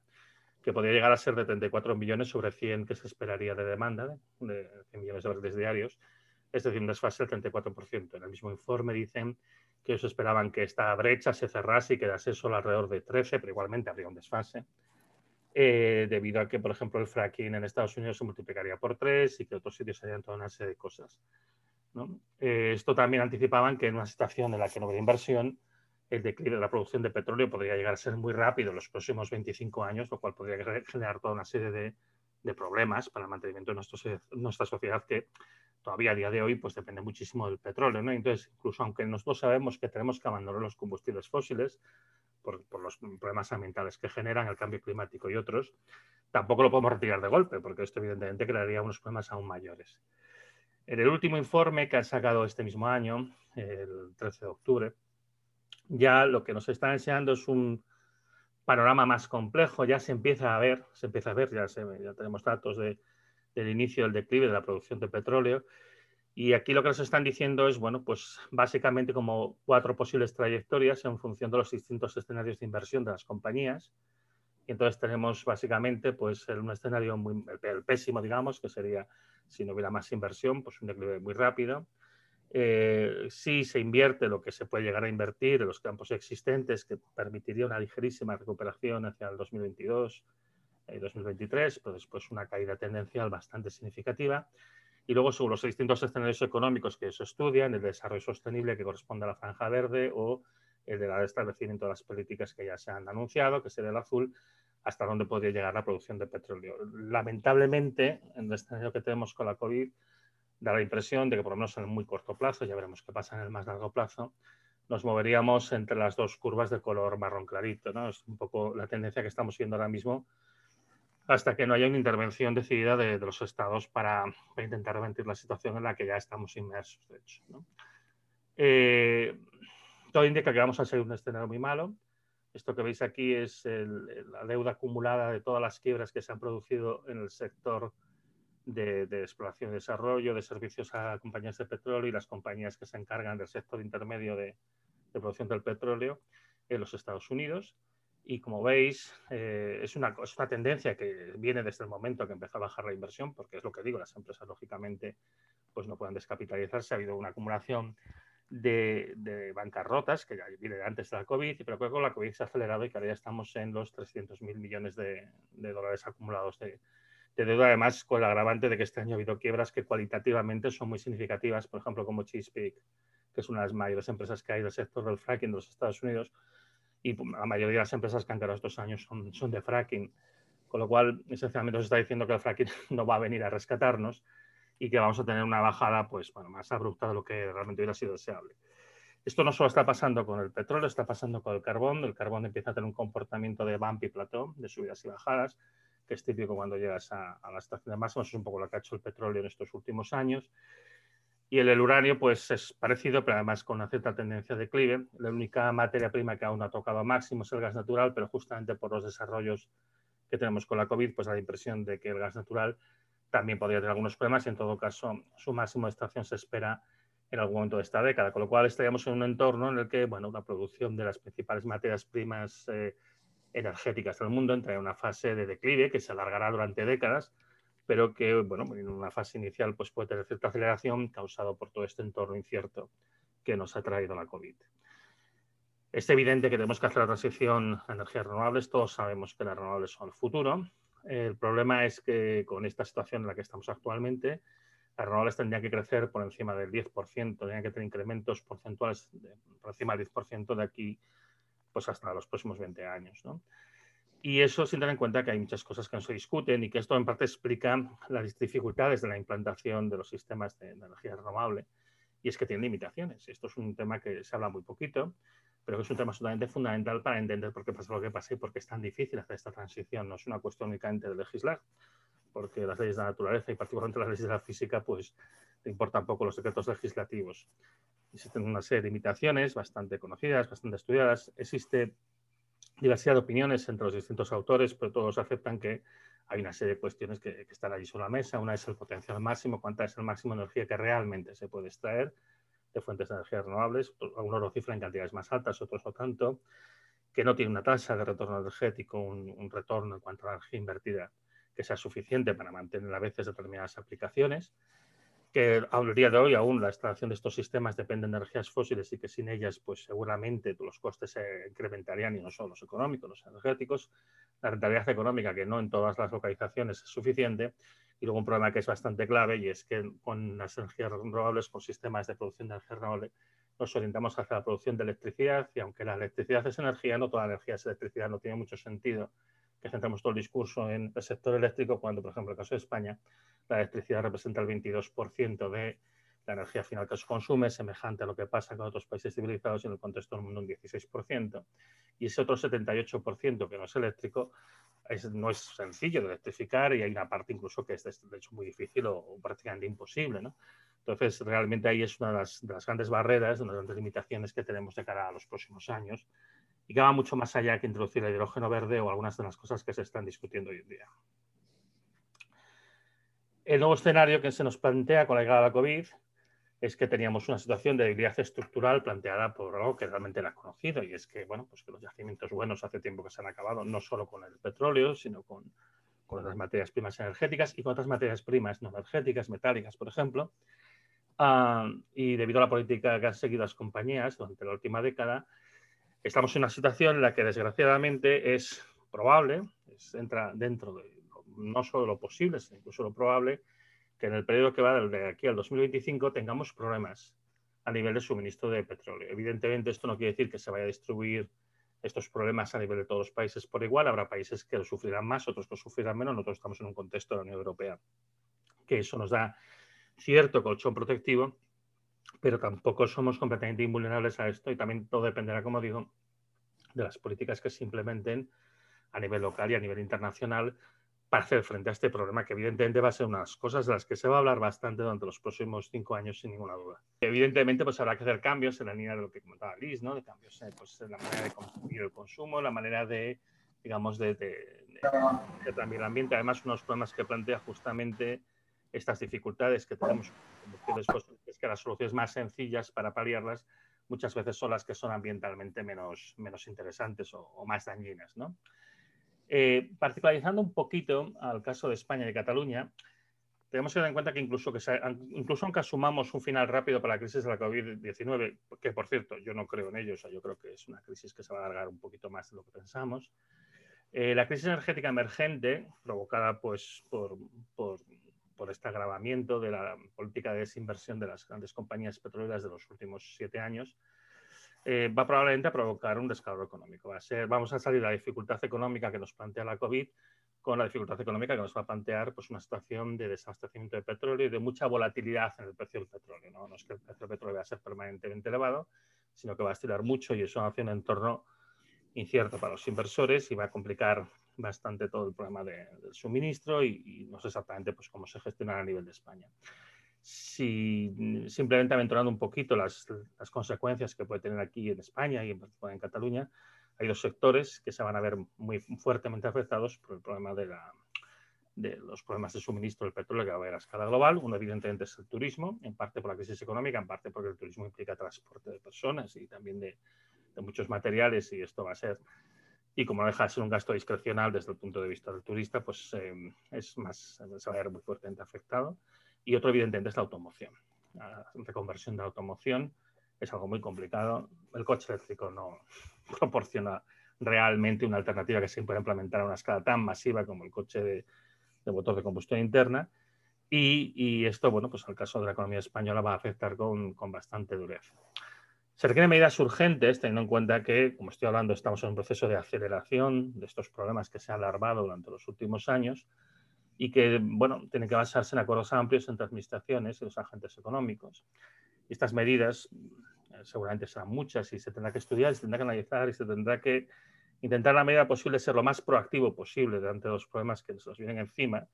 que podría llegar a ser de 34 millones sobre 100 que se esperaría de demanda, de 100 millones de dólares diarios, es decir, un desfase del 34%. En el mismo informe dicen que ellos esperaban que esta brecha se cerrase y quedase solo alrededor de 13, pero igualmente habría un desfase, eh, debido a que, por ejemplo, el fracking en Estados Unidos se multiplicaría por 3 y que otros sitios harían toda una serie de cosas. Eh, esto también anticipaban que en una situación en la que no había inversión, el declive de la producción de petróleo podría llegar a ser muy rápido en los próximos 25 años, lo cual podría generar toda una serie de, problemas para el mantenimiento de nuestra sociedad que todavía a día de hoy pues depende muchísimo del petróleo. Entonces, incluso aunque nosotros sabemos que tenemos que abandonar los combustibles fósiles por, los problemas ambientales que generan el cambio climático y otros, tampoco lo podemos retirar de golpe, porque esto evidentemente crearía unos problemas aún mayores. En el último informe que han sacado este mismo año, el 13 de octubre, ya lo que nos están enseñando es un panorama más complejo, ya se empieza a ver, se empieza a ver, ya, ya tenemos datos de, del inicio del declive de la producción de petróleo. Y aquí lo que nos están diciendo es, bueno, pues básicamente como cuatro posibles trayectorias en función de los distintos escenarios de inversión de las compañías. Y entonces tenemos básicamente pues un escenario muy pésimo, digamos, que sería si no hubiera más inversión, pues un declive muy rápido. Eh, se invierte lo que se puede llegar a invertir en los campos existentes, que permitiría una ligerísima recuperación hacia el 2022 y 2023, pero después una caída tendencial bastante significativa. Y luego, según los distintos escenarios económicos que se estudian, el desarrollo sostenible que corresponde a la franja verde o el de establecimiento de las políticas que ya se han anunciado, que sería el azul, hasta dónde podría llegar la producción de petróleo. Lamentablemente, en el escenario que tenemos con la COVID, da la impresión de que por lo menos en el muy corto plazo, ya veremos qué pasa en el más largo plazo, nos moveríamos entre las dos curvas de color marrón clarito. ¿no? Es un poco la tendencia que estamos viendo ahora mismo hasta que no haya una intervención decidida de, los estados para, intentar revertir la situación en la que ya estamos inmersos, de hecho. Eh, todo indica que vamos a ser un escenario muy malo. Esto que veis aquí es la deuda acumulada de todas las quiebras que se han producido en el sector de, exploración y desarrollo, de servicios a compañías de petróleo y las compañías que se encargan del sector intermedio de, de producción del petróleo en los Estados Unidos. Y como veis, eh, es, una, es, tendencia que viene desde el momento que empezó a bajar la inversión, porque es lo que digo, las empresas lógicamente pues no pueden descapitalizarse. Ha habido una acumulación de, de bancarrotas que ya viene antes de la COVID, pero creo que con la COVID se ha acelerado y que ahora ya estamos en los 300.000 millones de, de, dólares acumulados de, deuda, además con el agravante de que este año ha habido quiebras que cualitativamente son muy significativas, por ejemplo, como Chesapeake, que es una de las mayores empresas que hay del sector del fracking de los Estados Unidos, y la mayoría de las empresas que han quedado estos años son, son de fracking. Con lo cual, esencialmente nos está diciendo que el fracking no va a venir a rescatarnos y que vamos a tener una bajada pues, bueno, más abrupta de lo que realmente hubiera sido deseable. Esto no solo está pasando con el petróleo, está pasando con el carbón. El carbón empieza a tener un comportamiento de bump y plató, de subidas y bajadas, que es típico cuando llegas a, a la estación de máximos. Es un poco lo que ha hecho el petróleo en estos últimos años. Y el, uranio, pues es parecido, pero además con una cierta tendencia de declive. La única materia prima que aún no ha tocado máximo es el gas natural, pero justamente por los desarrollos que tenemos con la COVID, pues da la impresión de que el gas natural también podría tener algunos problemas y en todo caso su máximo de extracción se espera en algún momento de esta década, con lo cual estaríamos en un entorno en el que bueno, la producción de las principales materias primas eh, energéticas del mundo entra en una fase de declive que se alargará durante décadas pero que, bueno, en una fase inicial pues puede tener cierta aceleración causado por todo este entorno incierto que nos ha traído la COVID. Es evidente que tenemos que hacer la transición a energías renovables. Todos sabemos que las renovables son el futuro. El problema es que con esta situación en la que estamos actualmente, las renovables tendrían que crecer por encima del 10%, tendrían que tener incrementos porcentuales por encima del 10% de aquí pues hasta los próximos 20 años. ¿no? Y eso sin tener en cuenta que hay muchas cosas que no se discuten y que esto en parte explica las dificultades de la implantación de los sistemas de, energía renovable. Y es que tienen limitaciones. Esto es un tema que se habla muy poquito, pero que es un tema absolutamente fundamental para entender por qué pasa lo que pasa y por qué es tan difícil hacer esta transición. No es una cuestión únicamente de legislar, porque las leyes de la naturaleza y particularmente las leyes de la física, pues le importan poco los decretos legislativos. Existen una serie de limitaciones bastante conocidas, bastante estudiadas. Existe diversidad de opiniones entre los distintos autores, pero todos aceptan que hay una serie de cuestiones que, están allí sobre la mesa. Una es el potencial máximo, cuánta es el máximo de energía que realmente se puede extraer de fuentes de energía renovables. Algunos lo cifran en cantidades más altas, otros no tanto. Que no tiene una tasa de retorno energético, un, un retorno en cuanto a la energía invertida que sea suficiente para mantener a veces determinadas aplicaciones que al día de hoy aún la instalación de estos sistemas depende de energías fósiles y que sin ellas pues seguramente los costes se incrementarían y no solo los económicos, los energéticos, la rentabilidad económica que no en todas las localizaciones es suficiente. Y luego un problema que es bastante clave y es que con las energías renovables, con sistemas de producción de energía renovable, nos orientamos hacia la producción de electricidad. Y aunque la electricidad es energía, no toda la energía es electricidad, no tiene mucho sentido que centremos todo el discurso en el sector eléctrico cuando, por ejemplo, en el caso de España, la electricidad representa el 22% de la energía final que se consume, semejante a lo que pasa con otros países civilizados y en el contexto del mundo un 16%. Y ese otro 78% que no es eléctrico no es sencillo de electrificar y hay una parte incluso que es de hecho muy difícil o, prácticamente imposible. ¿no? Entonces, realmente ahí es una de las, de las, grandes barreras, una de las grandes limitaciones que tenemos de cara a los próximos años y que va mucho más allá que introducir el hidrógeno verde o algunas de las cosas que se están discutiendo hoy en día. El nuevo escenario que se nos plantea con la llegada de la COVID es que teníamos una situación de debilidad estructural planteada por algo que realmente era conocido y es que, bueno, pues que los yacimientos buenos hace tiempo que se han acabado, no solo con el petróleo, sino con, con las materias primas energéticas y con otras materias primas no energéticas, metálicas, por ejemplo. Ah, y debido a la política que han seguido las compañías durante la última década, estamos en una situación en la que desgraciadamente es probable, entra dentro de no solo lo posible, sino incluso lo probable, que en el periodo que va de aquí al 2025 tengamos problemas a nivel de suministro de petróleo. Evidentemente, esto no quiere decir que se vaya a distribuir estos problemas a nivel de todos los países por igual. Habrá países que lo sufrirán más, otros que lo sufrirán menos. Nosotros estamos en un contexto de la Unión Europea que eso nos da cierto colchón protectivo, pero tampoco somos completamente invulnerables a esto y también todo dependerá, como digo, de las políticas que se implementen a nivel local y a nivel internacional para hacer frente a este problema, que evidentemente va a ser unas cosas de las que se va a hablar bastante durante los próximos cinco años, sin ninguna duda. Evidentemente, pues habrá que hacer cambios en la línea de lo que comentaba Liz, ¿no? De cambios pues, en la manera de consumir el consumo, la manera de, digamos, de, también el ambiente. Además, unos problemas que plantea justamente estas dificultades que tenemos es que las soluciones más sencillas para paliarlas muchas veces son las que son ambientalmente menos, menos interesantes o, o más dañinas, ¿no? Eh, particularizando un poquito al caso de España y de Cataluña, tenemos que tener en cuenta que incluso, que incluso aunque asumamos un final rápido para la crisis de la COVID-19, que por cierto yo no creo en ello, yo creo que es una crisis que se va a alargar un poquito más de lo que pensamos, eh, la crisis energética emergente, provocada pues, por, por, por, este agravamiento de la política de desinversión de las grandes compañías petroleras de los últimos siete años, eh, va probablemente a provocar un descalabro económico. Va a ser, vamos a salir de la dificultad económica que nos plantea la COVID con la dificultad económica que nos va a plantear pues, una situación de desabastecimiento de petróleo y de mucha volatilidad en el precio del petróleo. ¿no? no es que el precio del petróleo va a ser permanentemente elevado, sino que va a estirar mucho y eso hacer un entorno incierto para los inversores y va a complicar bastante todo el problema del suministro y, y, no sé exactamente pues, cómo se gestionará a nivel de España si simplemente aventurando un poquito las, las, consecuencias que puede tener aquí en España y en, en, Cataluña, hay dos sectores que se van a ver muy fuertemente afectados por el problema de, la, de los problemas de suministro del petróleo que va a haber a escala global. Uno, evidentemente, es el turismo, en parte por la crisis económica, en parte porque el turismo implica transporte de personas y también de, de muchos materiales, y esto va a ser y como no deja de ser un gasto discrecional desde el punto de vista del turista, pues eh, es más, se va a ver muy fuertemente afectado. Y otro, evidentemente, es la automoción. La reconversión de la automoción es algo muy complicado. El coche eléctrico no proporciona realmente una alternativa que se pueda implementar a una escala tan masiva como el coche de, motor de combustión interna. Y, y, esto, bueno, pues al caso de la economía española va a afectar con, con bastante dureza. Se requieren medidas urgentes, teniendo en cuenta que, como estoy hablando, estamos en un proceso de aceleración de estos problemas que se han alarmado durante los últimos años y que, bueno, tienen que basarse en acuerdos amplios entre administraciones y los agentes económicos. Estas medidas eh, seguramente serán muchas y se tendrá que estudiar, se tendrá que analizar y se tendrá que intentar la medida posible ser lo más proactivo posible de los problemas que nos vienen encima.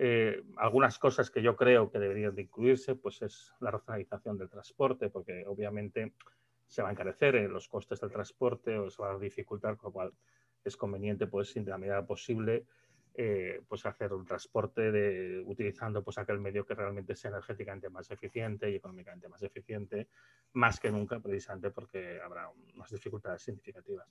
Eh, algunas cosas que yo creo que deberían de incluirse, pues es la racionalización del transporte, porque obviamente se va a encarecer en los costes del transporte o se va a dificultar, con lo cual es conveniente, pues, en la medida posible, eh, pues hacer un transporte utilizando pues aquel medio que realmente sea energéticamente más eficiente y económicamente más eficiente, más que nunca precisamente porque habrá unas dificultades significativas.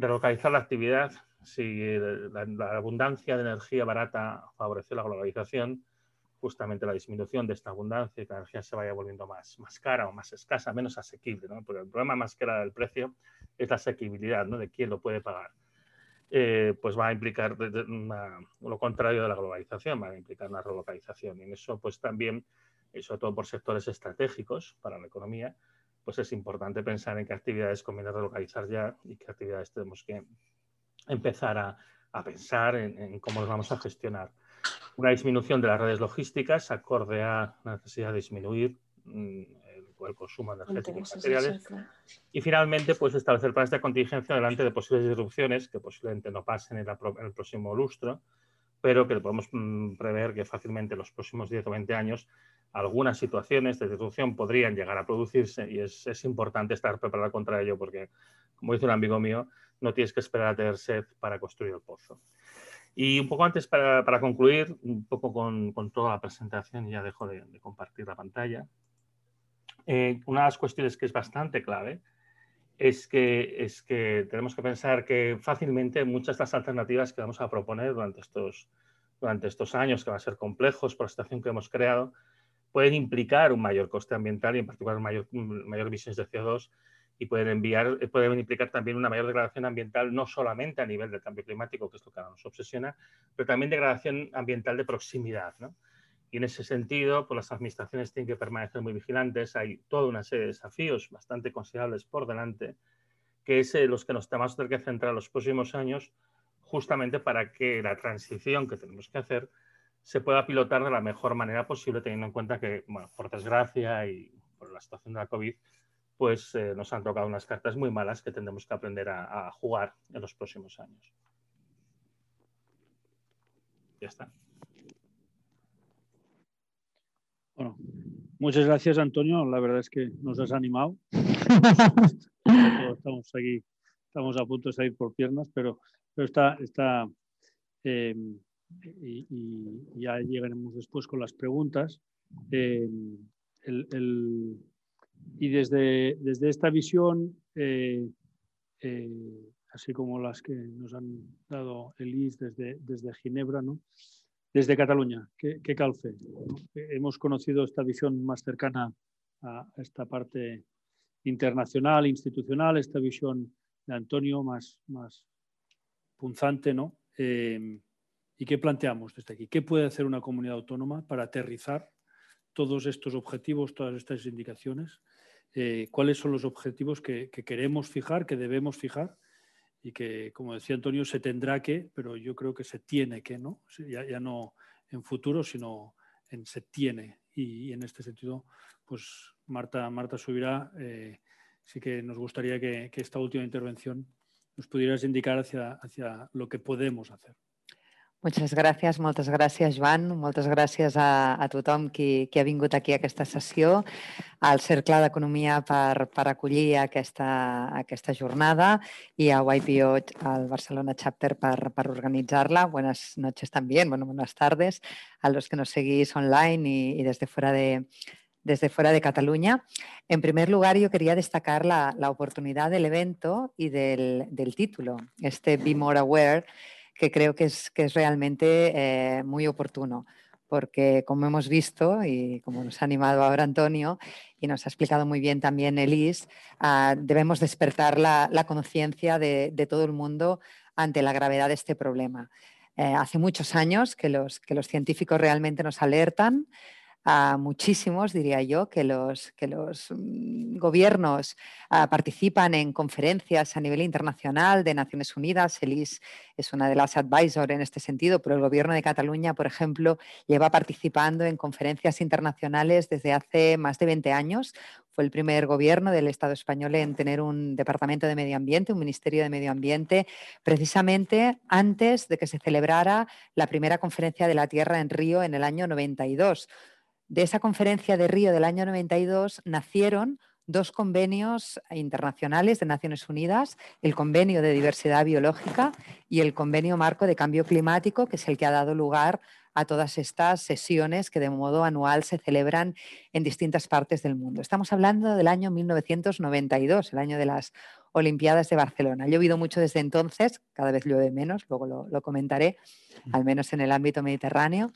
Relocalizar la actividad, si la, la abundancia de energía barata favoreció la globalización, justamente la disminución de esta abundancia y que la energía se vaya volviendo más, cara o más escasa, menos asequible, ¿no? porque el problema más que era del precio es la asequibilidad, ¿no? de quién lo puede pagar. Eh, pues va a implicar lo contrario de la globalización, va a implicar una relocalización. Y en eso, pues también, sobre todo por sectores estratégicos para la economía, pues es importante pensar en qué actividades conviene relocalizar ya y qué actividades tenemos que empezar a, pensar en, cómo los vamos a gestionar. Una disminución de las redes logísticas acorde a la necesidad de disminuir mm, el, consumo energético y materiales. Y finalmente, pues establecer planes de contingencia delante de posibles disrupciones que posiblemente no pasen en, el próximo lustro, pero que podemos mm, prever que fácilmente en los próximos 10 o 20 años algunas situaciones de disrupción podrían llegar a producirse y es, es, importante estar preparado contra ello porque, como dice un amigo mío, no tienes que esperar a tener sed para construir el pozo. Y un poco antes, para, para concluir, un poco con, con, toda la presentación, ya dejo de, compartir la pantalla, eh, una de las cuestiones que es bastante clave es que, es que tenemos que pensar que fácilmente muchas de las alternativas que vamos a proponer durante estos, durante estos años, que van a ser complejos por la situación que hemos creado, pueden implicar un mayor coste ambiental y en particular mayor, mayor emisiones de CO2 y pueden, enviar, pueden implicar también una mayor degradación ambiental no solamente a nivel del cambio climático, que es lo que nos obsesiona, pero también degradación ambiental de proximidad. ¿no? Y en ese sentido, pues las administraciones tienen que permanecer muy vigilantes. Hay toda una serie de desafíos bastante considerables por delante, que es eh, los que nos tenemos que centrar los próximos años, justamente para que la transición que tenemos que hacer se pueda pilotar de la mejor manera posible, teniendo en cuenta que, bueno, por desgracia y por la situación de la COVID, pues eh, nos han tocado unas cartas muy malas que tendremos que aprender a, jugar en los próximos años. Ya está. Bueno, muchas gracias Antonio. La verdad es que nos has animado. estamos aquí, estamos a punto de salir por piernas, pero, pero está, está eh, y, ya llegaremos después con las preguntas. Eh, y desde, desde, esta visión, eh, eh, así como las que nos han dado Elis desde, desde Ginebra, ¿no? desde Cataluña, ¿qué, calce? Hemos conocido esta visión más cercana a esta parte internacional, institucional, esta visión de Antonio más, más punzante, ¿no? ¿Y qué planteamos desde aquí? ¿Qué puede hacer una comunidad autónoma para aterrizar todos estos objetivos, todas estas indicaciones? Eh, ¿Cuáles son los objetivos que, queremos fijar, que debemos fijar? Y que, como decía Antonio, se tendrá que, pero yo creo que se tiene que, ¿no? Ya, no en futuro, sino en se tiene. Y, en este sentido, pues Marta, Marta Subirá, eh, sí que nos gustaría que, esta última intervención nos pudieras indicar hacia lo que podemos hacer. Moltes gràcies, moltes gràcies, Joan. Moltes gràcies a, a tothom qui, qui ha vingut aquí a aquesta sessió, al Cercle d'Economia per, per acollir aquesta, aquesta jornada i a YPO, al Barcelona Chapter, per, per organitzar-la. Buenas noches también, bueno, buenas tardes a los que nos seguís online y, y desde fuera de, desde fuera de Cataluña. En primer lugar, yo quería destacar la, la oportunidad del evento y del, del título, este Be More Aware, que creo que es, que es realmente eh, muy oportuno, porque como hemos visto y como nos ha animado ahora Antonio y nos ha explicado muy bien también Elis, ah, debemos despertar la, conciencia de, todo el mundo ante la gravedad de este problema. Eh, hace muchos años que los, que los científicos realmente nos alertan a muchísimos, diría yo, que los, que los mm, gobiernos ah, participan en conferencias a nivel internacional de Naciones Unidas. ELIS es una de las advisors en este sentido, pero el gobierno de Cataluña, por ejemplo, lleva participando en conferencias internacionales desde hace más de 20 años. Fue el primer gobierno del Estado español en tener un departamento de medio ambiente, un ministerio de medio ambiente, precisamente antes de que se celebrara la primera conferencia de la Tierra en Río en el año 92 de esa conferencia de Río del año 92 nacieron dos convenios internacionales de Naciones Unidas, el Convenio de Diversidad Biológica y el Convenio Marco de Cambio Climático, que es el que ha dado lugar a todas estas sesiones que de modo anual se celebran en distintas partes del mundo. Estamos hablando del año 1992, el año de las Olimpiadas de Barcelona. Ha llovido mucho desde entonces, cada vez llueve menos, luego lo, lo comentaré, al menos en el ámbito mediterráneo.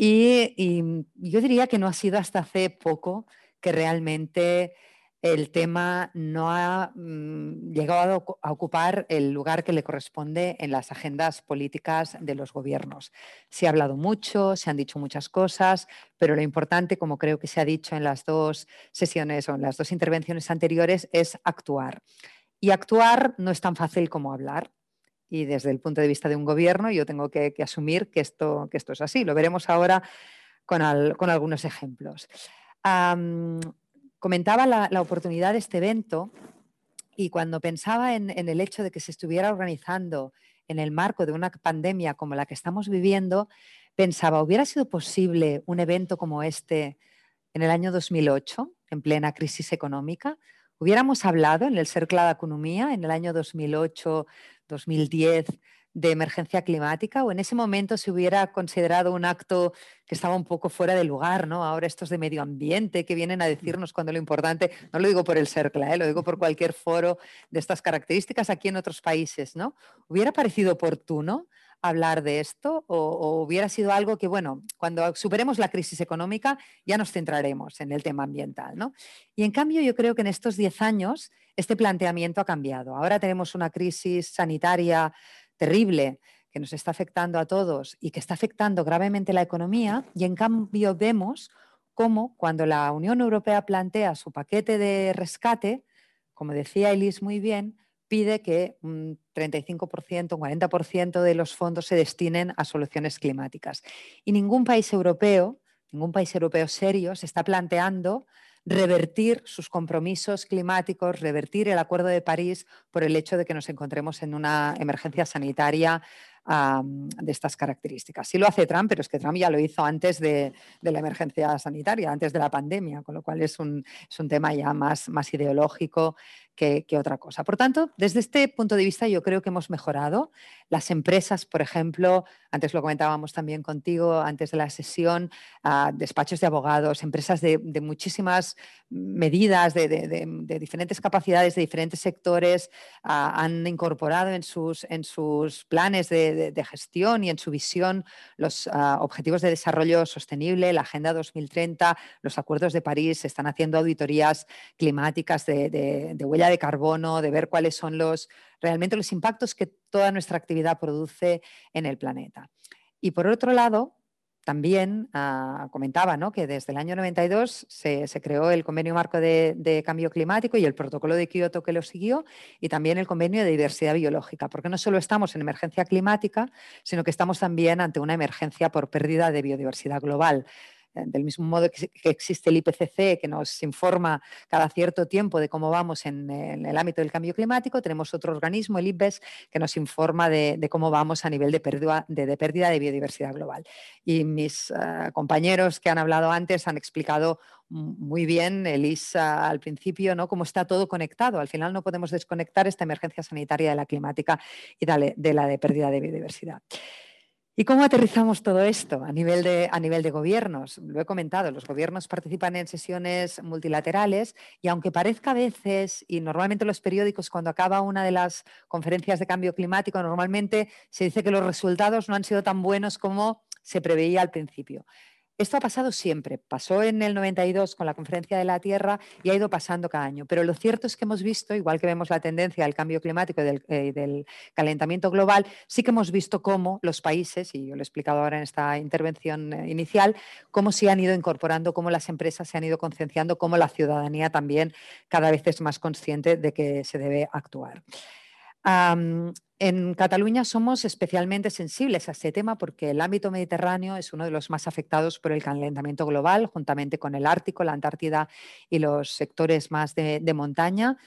Y, yo diría que no ha sido hasta hace poco que realmente el tema no ha mm, llegado a ocupar el lugar que le corresponde en las agendas políticas de los gobiernos. Se ha hablado mucho, se han dicho muchas cosas, pero lo importante, como creo que se ha dicho en las dos sesiones o en las dos intervenciones anteriores, es actuar. Y actuar no es tan fácil como hablar. Y desde el punto de vista de un gobierno, yo tengo que, asumir que esto, que esto es así. Lo veremos ahora con, algunos ejemplos comentaba la, oportunidad de este evento y cuando pensaba en, el hecho de que se estuviera organizando en el marco de una pandemia como la que estamos viviendo, pensaba, ¿hubiera sido posible un evento como este en el año 2008, en plena crisis económica? ¿Hubiéramos hablado en el Cercle de Economía en el año 2008, 2010 de emergencia climática o en ese momento se hubiera considerado un acto que estaba un poco fuera de lugar, ¿no? Ahora estos de medio ambiente que vienen a mm. decirnos cuando lo importante, no lo digo por el CERCLA, ¿eh? lo digo por cualquier foro de estas características aquí en otros países, ¿no? ¿Hubiera parecido oportuno hablar de esto o, hubiera sido algo que, bueno, cuando superemos la crisis económica ya nos centraremos en el tema ambiental, ¿no? Y en cambio yo creo que en estos 10 años este planteamiento ha cambiado. Ahora tenemos una crisis sanitaria terrible que nos está afectando a todos y que está afectando gravemente la economía y en cambio vemos cómo cuando la Unión Europea plantea su paquete de rescate, como decía Elis muy bien, pide que un 35%, un 40% de los fondos se destinen a soluciones climáticas. Y ningún país europeo, ningún país europeo serio se está planteando revertir sus compromisos climáticos, revertir el Acuerdo de París por el hecho de que nos encontremos en una emergencia sanitaria de estas características. Sí lo hace Trump, pero es que Trump ya lo hizo antes de, la emergencia sanitaria, antes de la pandemia, con lo cual es un, es un tema ya más, más ideológico que, otra cosa. Por tanto, desde este punto de vista yo creo que hemos mejorado. Las empresas, por ejemplo, antes lo comentábamos también contigo, antes de la sesión, ah, despachos de abogados, empresas de, muchísimas medidas, de, diferentes capacidades, de diferentes sectores, ah, han incorporado en sus, en sus planes de, gestión y en su visión los ah, objetivos de desarrollo sostenible, la Agenda 2030, los acuerdos de París, están haciendo auditorías climáticas de huella de carbono, de ver cuáles son los realmente los impactos que toda nuestra actividad produce en el planeta. Y por otro lado, también ah, comentaba ¿no? que desde el año 92 se, creó el Convenio Marco de, Cambio Climático y el Protocolo de Kioto que lo siguió y también el Convenio de Diversidad Biológica, porque no solo estamos en emergencia climática, sino que estamos también ante una emergencia por pérdida de biodiversidad global. Eh, del mismo modo que, existe el IPCC, que nos informa cada cierto tiempo de cómo vamos en, el ámbito del cambio climático, tenemos otro organismo, el IPBES, que nos informa de, cómo vamos a nivel de pérdida de, biodiversidad global. Y mis eh, compañeros que han hablado antes han explicado muy bien, Elisa, al principio, ¿no? cómo está todo conectado. Al final no podemos desconectar esta emergencia sanitaria de la climática y de la de pérdida de biodiversidad. ¿Y cómo aterrizamos todo esto a nivel, de, a nivel de gobiernos? Lo he comentado, los gobiernos participan en sesiones multilaterales y aunque parezca a veces, y normalmente los periódicos cuando acaba una de las conferencias de cambio climático, normalmente se dice que los resultados no han sido tan buenos como se preveía al principio. Esto ha pasado siempre. Pasó en el 92 con la Conferencia de la Tierra y ha ido pasando cada año. Pero lo cierto es que hemos visto, igual que vemos la tendencia del cambio climático y del, eh, calentamiento global, sí que hemos visto cómo los países, y yo lo he explicado ahora en esta intervención eh, inicial, cómo se han ido incorporando, cómo las empresas se han ido concienciando, cómo la ciudadanía también cada vez es más consciente de que se debe actuar en Cataluña somos especialmente sensibles a este tema porque el ámbito mediterráneo es uno de los más afectados por el calentamiento global, juntamente con el Ártico, la Antártida y los sectores más de montaña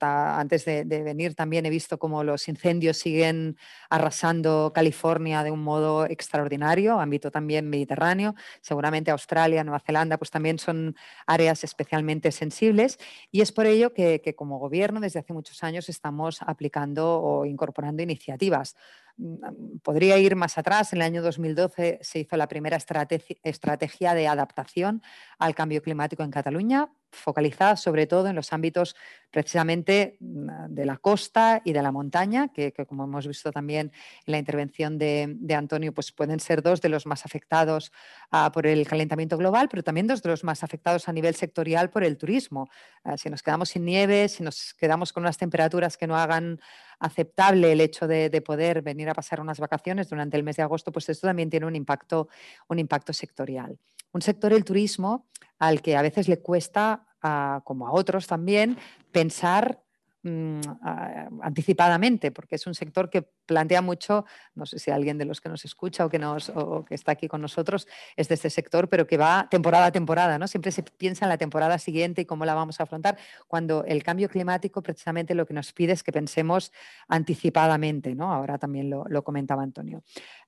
antes de, venir también he visto cómo los incendios siguen arrasando California de un modo extraordinario, ámbito también mediterráneo, seguramente Australia, Nueva Zelanda, pues también son áreas especialmente sensibles. Y es por ello que como gobierno desde hace muchos años estamos aplicando o incorporando iniciativas podría ir más atrás. En el año 2012 se hizo la primera estrategia de adaptación al cambio climático en Cataluña, focalizada sobre todo en los ámbitos precisamente mm, de la costa y de la montaña, que, como hemos visto también en la intervención de, Antonio, pues pueden ser dos de los más afectados ah, por el calentamiento global, pero también dos de los más afectados a nivel sectorial por el turismo. Ah, si nos quedamos sin nieve, si nos quedamos con unas temperaturas que no hagan aceptable el hecho de, poder venir a pasar unas vacaciones durante el mes de agosto, pues esto también tiene un impacto, un impacto sectorial. Un sector, el turismo, al que a veces le cuesta, como a otros también, pensar mm, anticipadamente, porque es un sector que plantea mucho, no sé si alguien de los que nos escucha o que, nos, o que está aquí con nosotros es de este sector, pero que va temporada a temporada, ¿no? Siempre se piensa en la temporada siguiente y cómo la vamos a afrontar, cuando el cambio climático precisamente lo que nos pide es que pensemos anticipadamente, ¿no? Ahora también lo, comentaba Antonio.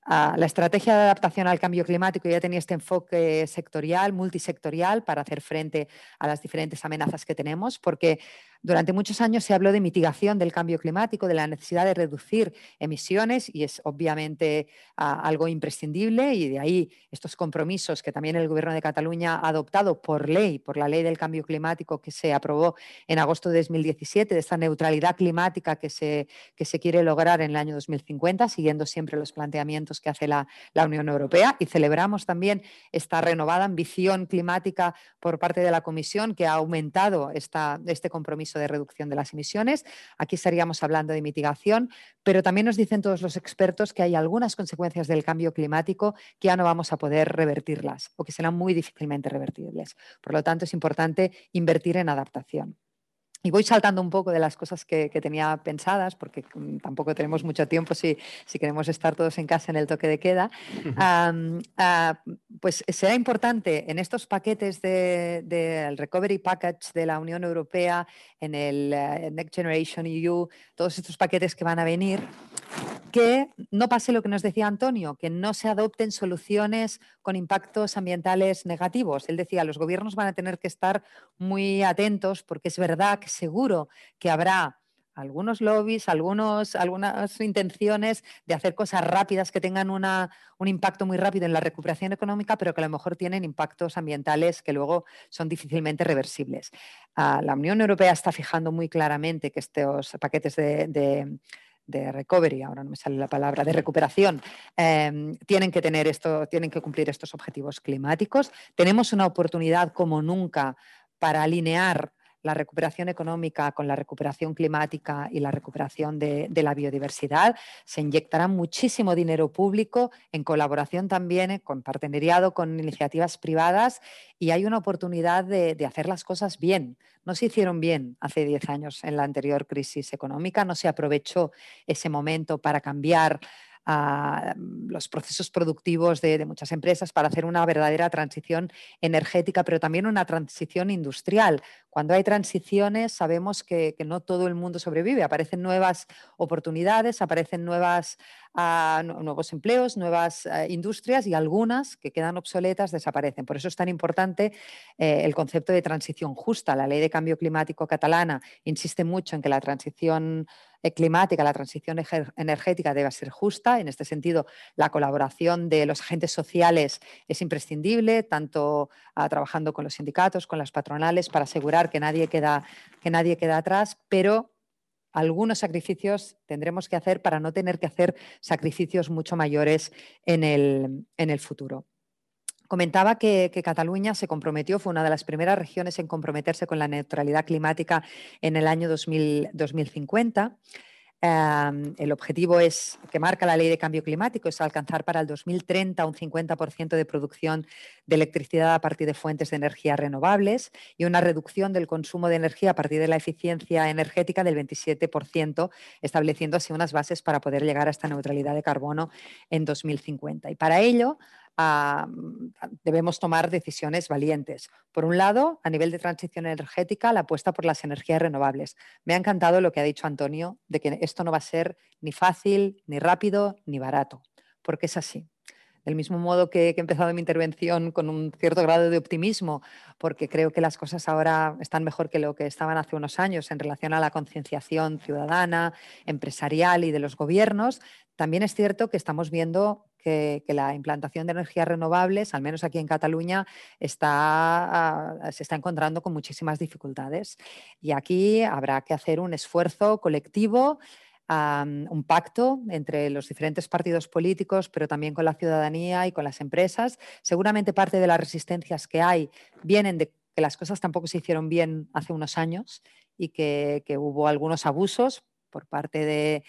Ah, la estrategia de adaptación al cambio climático ya tenía este enfoque sectorial, multisectorial, para hacer frente a las diferentes amenazas que tenemos, porque durante muchos años se habló de mitigación del cambio climático, de la necesidad de reducir emisiones y es obviamente ah, algo imprescindible y de ahí estos compromisos que también el Gobierno de Cataluña ha adoptado por ley, por la ley del cambio climático que se aprobó en agosto de 2017, de esta neutralidad climática que se, que se quiere lograr en el año 2050, siguiendo siempre los planteamientos que hace la, la Unión Europea. Y celebramos también esta renovada ambición climática por parte de la Comisión que ha aumentado esta, este compromiso de reducción de las emisiones. Aquí estaríamos hablando de mitigación, pero también nos dicen todos los expertos que hay algunas consecuencias del cambio climático que ya no vamos a poder revertirlas o que serán muy difícilmente revertibles. Por lo tanto, es importante invertir en adaptación. Y voy saltando un poco de las cosas que, tenía pensadas, porque mm, tampoco tenemos mucho tiempo si, si, queremos estar todos en casa en el toque de queda. Ah, pues será importante en estos paquetes del Recovery Package de la Unión Europea, en el eh, Next Generation EU, todos estos paquetes que van a venir, que no pase lo que nos decía Antonio, que no se adopten soluciones con impactos ambientales negativos. Él decía, los gobiernos van a tener que estar muy atentos porque es verdad que seguro que habrá algunos lobbies, algunos, algunas intenciones de hacer cosas rápidas que tengan una, un impacto muy rápido en la recuperación económica, pero que a lo mejor tienen impactos ambientales que luego son difícilmente reversibles. Ah, la Unión Europea está fijando muy claramente que estos paquetes de de recovery, ahora no me sale la palabra, de recuperación, em, tienen que tener esto, tienen que cumplir estos objetivos climáticos. Tenemos una oportunidad como nunca para alinear la recuperación económica con la recuperación climática y la recuperación de, la biodiversidad. Se inyectará muchísimo dinero público en colaboración también, con partenariado con iniciativas privadas y hay una oportunidad de, hacer las cosas bien. No se hicieron bien hace 10 años en la anterior crisis económica, no se aprovechó ese momento para cambiar a los procesos productivos de, muchas empresas para hacer una verdadera transición energética, pero también una transición industrial. Cuando hay transiciones sabemos que, no todo el mundo sobrevive, aparecen nuevas oportunidades, aparecen ah, nuevos empleos, nuevas ah, industrias y algunas que quedan obsoletas desaparecen. Por eso es tan importante eh, el concepto de transición justa. La ley de cambio climático catalana insiste mucho en que la transición eh, climática, la transición energética debe ser justa. En este sentido, la colaboración de los agentes sociales es imprescindible, tanto ah, trabajando con los sindicatos, con las patronales, para asegurar que nadie queda, que nadie queda atrás, pero algunos sacrificios tendremos que hacer para no tener que hacer sacrificios mucho mayores en el, en el futuro. Comentaba que, Cataluña se comprometió, fue una de las primeras regiones en comprometerse con la neutralidad climática en el año 2050. Em, el objetivo es que marca la ley de cambio climático es alcanzar para el 2030 un 50% de producción de electricidad a partir de fuentes de energía renovables y una reducción del consumo de energía a partir de la eficiencia energética del 27%, estableciendo así unas bases para poder llegar a esta neutralidad de carbono en 2050. Y para ello debemos tomar decisiones valientes. Por un lado, a nivel de transición energética, la apuesta por las energías renovables. Me ha encantado lo que ha dicho Antonio, de que esto no va a ser ni fácil, ni rápido, ni barato, porque es así. Del mismo modo que, he empezado mi intervención con un cierto grado de optimismo, porque creo que las cosas ahora están mejor que lo que estaban hace unos años en relación a la concienciación ciudadana, empresarial y de los gobiernos, también es cierto que estamos viendo que, la implantación de energías renovables, al menos aquí en Cataluña, está, ah, se está encontrando con muchísimas dificultades. Y aquí habrá que hacer un esfuerzo colectivo un pacto entre los diferentes partidos políticos, pero también con la ciudadanía y con las empresas. Seguramente parte de las resistencias que hay vienen de que las cosas tampoco se hicieron bien hace unos años y que hubo algunos abusos por parte de,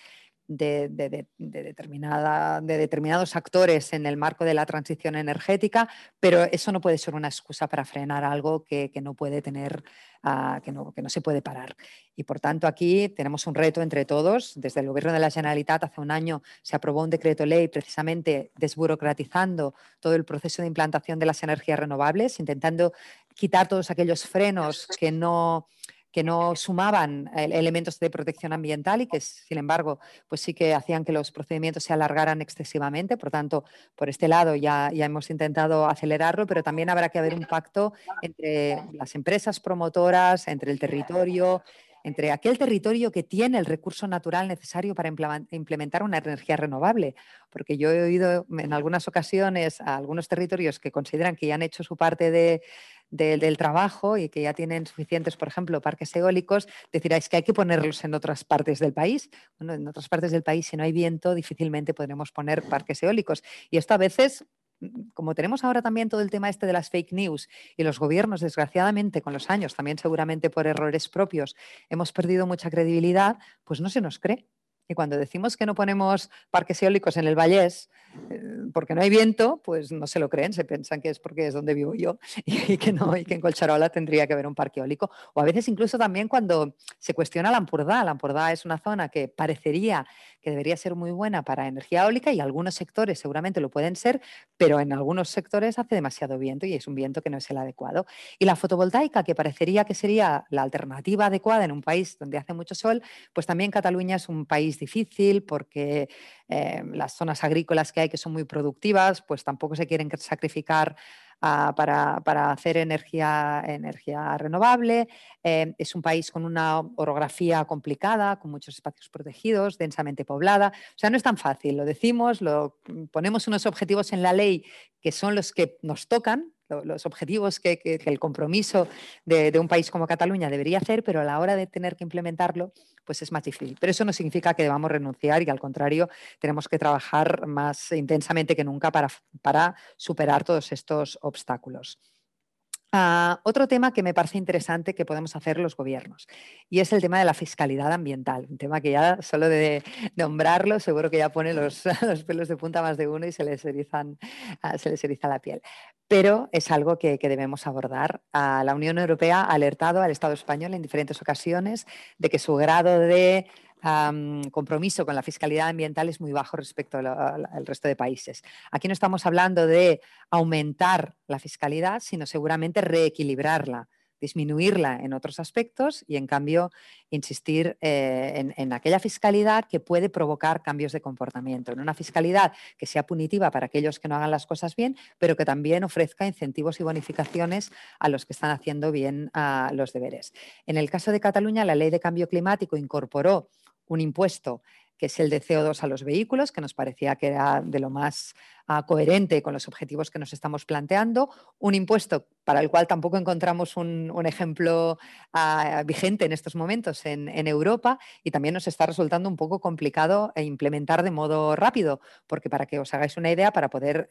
de, determinada, de determinados actores en el marco de la transición energética, pero eso no puede ser una excusa para frenar algo que, no puede tener, ah, que, no, que no se puede parar. Y por tanto aquí tenemos un reto entre todos. Desde el Gobierno de la Generalitat hace un año se aprobó un decreto ley precisamente desburocratizando todo el proceso de implantación de las energías renovables, intentando quitar todos aquellos frenos que no que no sumaban elementos de protección ambiental y que, sin embargo, pues sí que hacían que los procedimientos se alargaran excesivamente. Por tanto, por este lado ya, ya hemos intentado acelerarlo, pero también habrá que haber un pacto entre las empresas promotoras, entre el territorio, entre aquel territorio que tiene el recurso natural necesario para implementar una energía renovable. Porque yo he oído en algunas ocasiones a algunos territorios que consideran que ya han hecho su parte de, del trabajo y que ya tienen suficientes, por ejemplo, parques eólicos, decir, es que hay que ponerlos en otras partes del país. Bueno, en otras partes del país, si no hay viento, difícilmente podremos poner parques eólicos. Y esto a veces mm, como tenemos ahora también todo el tema este de las fake news y los gobiernos, desgraciadamente, con los años, también seguramente por errores propios, hemos perdido mucha credibilidad, pues no se nos cree. Y cuando decimos que no ponemos parques eólicos en el Vallés eh, porque no hay viento, pues no se lo creen, se piensan que es porque es donde vivo yo y que no, y que en Colcharola tendría que haber un parque eólico. O a veces incluso también cuando se cuestiona la La Lampurdá es una zona que parecería que debería ser muy buena para energía eólica y algunos sectores seguramente lo pueden ser, pero en algunos sectores hace demasiado viento y es un viento que no es el adecuado. Y la fotovoltaica, que parecería que sería la alternativa adecuada en un país donde hace mucho sol, pues también Cataluña es un país difícil porque eh, las zonas agrícolas que hay que son muy productivas, pues tampoco se quieren sacrificar ah, para, hacer energía, energía renovable. Eh, es un país con una orografía complicada, con muchos espacios protegidos, densamente poblada. O sea, no es tan fácil, lo decimos, lo, ponemos unos objetivos en la ley que son los que nos tocan, los objetivos que, el compromiso de, de, un país como Cataluña debería hacer, pero a la hora de tener que implementarlo, pues es más difícil. Pero eso no significa que debamos renunciar y al contrario, tenemos que trabajar más intensamente que nunca para, para superar todos estos obstáculos. Ah, otro tema que me parece interesante que podemos hacer los gobiernos y es el tema de la fiscalidad ambiental, un tema que ya solo de nombrarlo seguro que ya pone los, pelos de punta más de uno y se les, ah, eriza la piel. Pero es algo que, debemos abordar. Ah, la Unión Europea ha alertado al Estado español en diferentes ocasiones de que su grado de compromiso con la fiscalidad ambiental es muy bajo respecto al resto de países. Aquí no estamos hablando de aumentar la fiscalidad, sino seguramente reequilibrarla disminuirla en otros aspectos y en cambio insistir eh, en, aquella fiscalidad que puede provocar cambios de comportamiento, en una fiscalidad que sea punitiva para aquellos que no hagan las cosas bien, pero que también ofrezca incentivos y bonificaciones a los que están haciendo bien los deberes. En el caso de Cataluña, la ley de cambio climático incorporó un impuesto que es el de CO2 a los vehículos, que nos parecía que era de lo más ah, coherente con los objetivos que nos estamos planteando, un impuesto para el cual tampoco encontramos un, ejemplo ah, vigente en estos momentos en, Europa y también nos está resultando un poco complicado e implementar de modo rápido, porque para que os hagáis una idea, para poder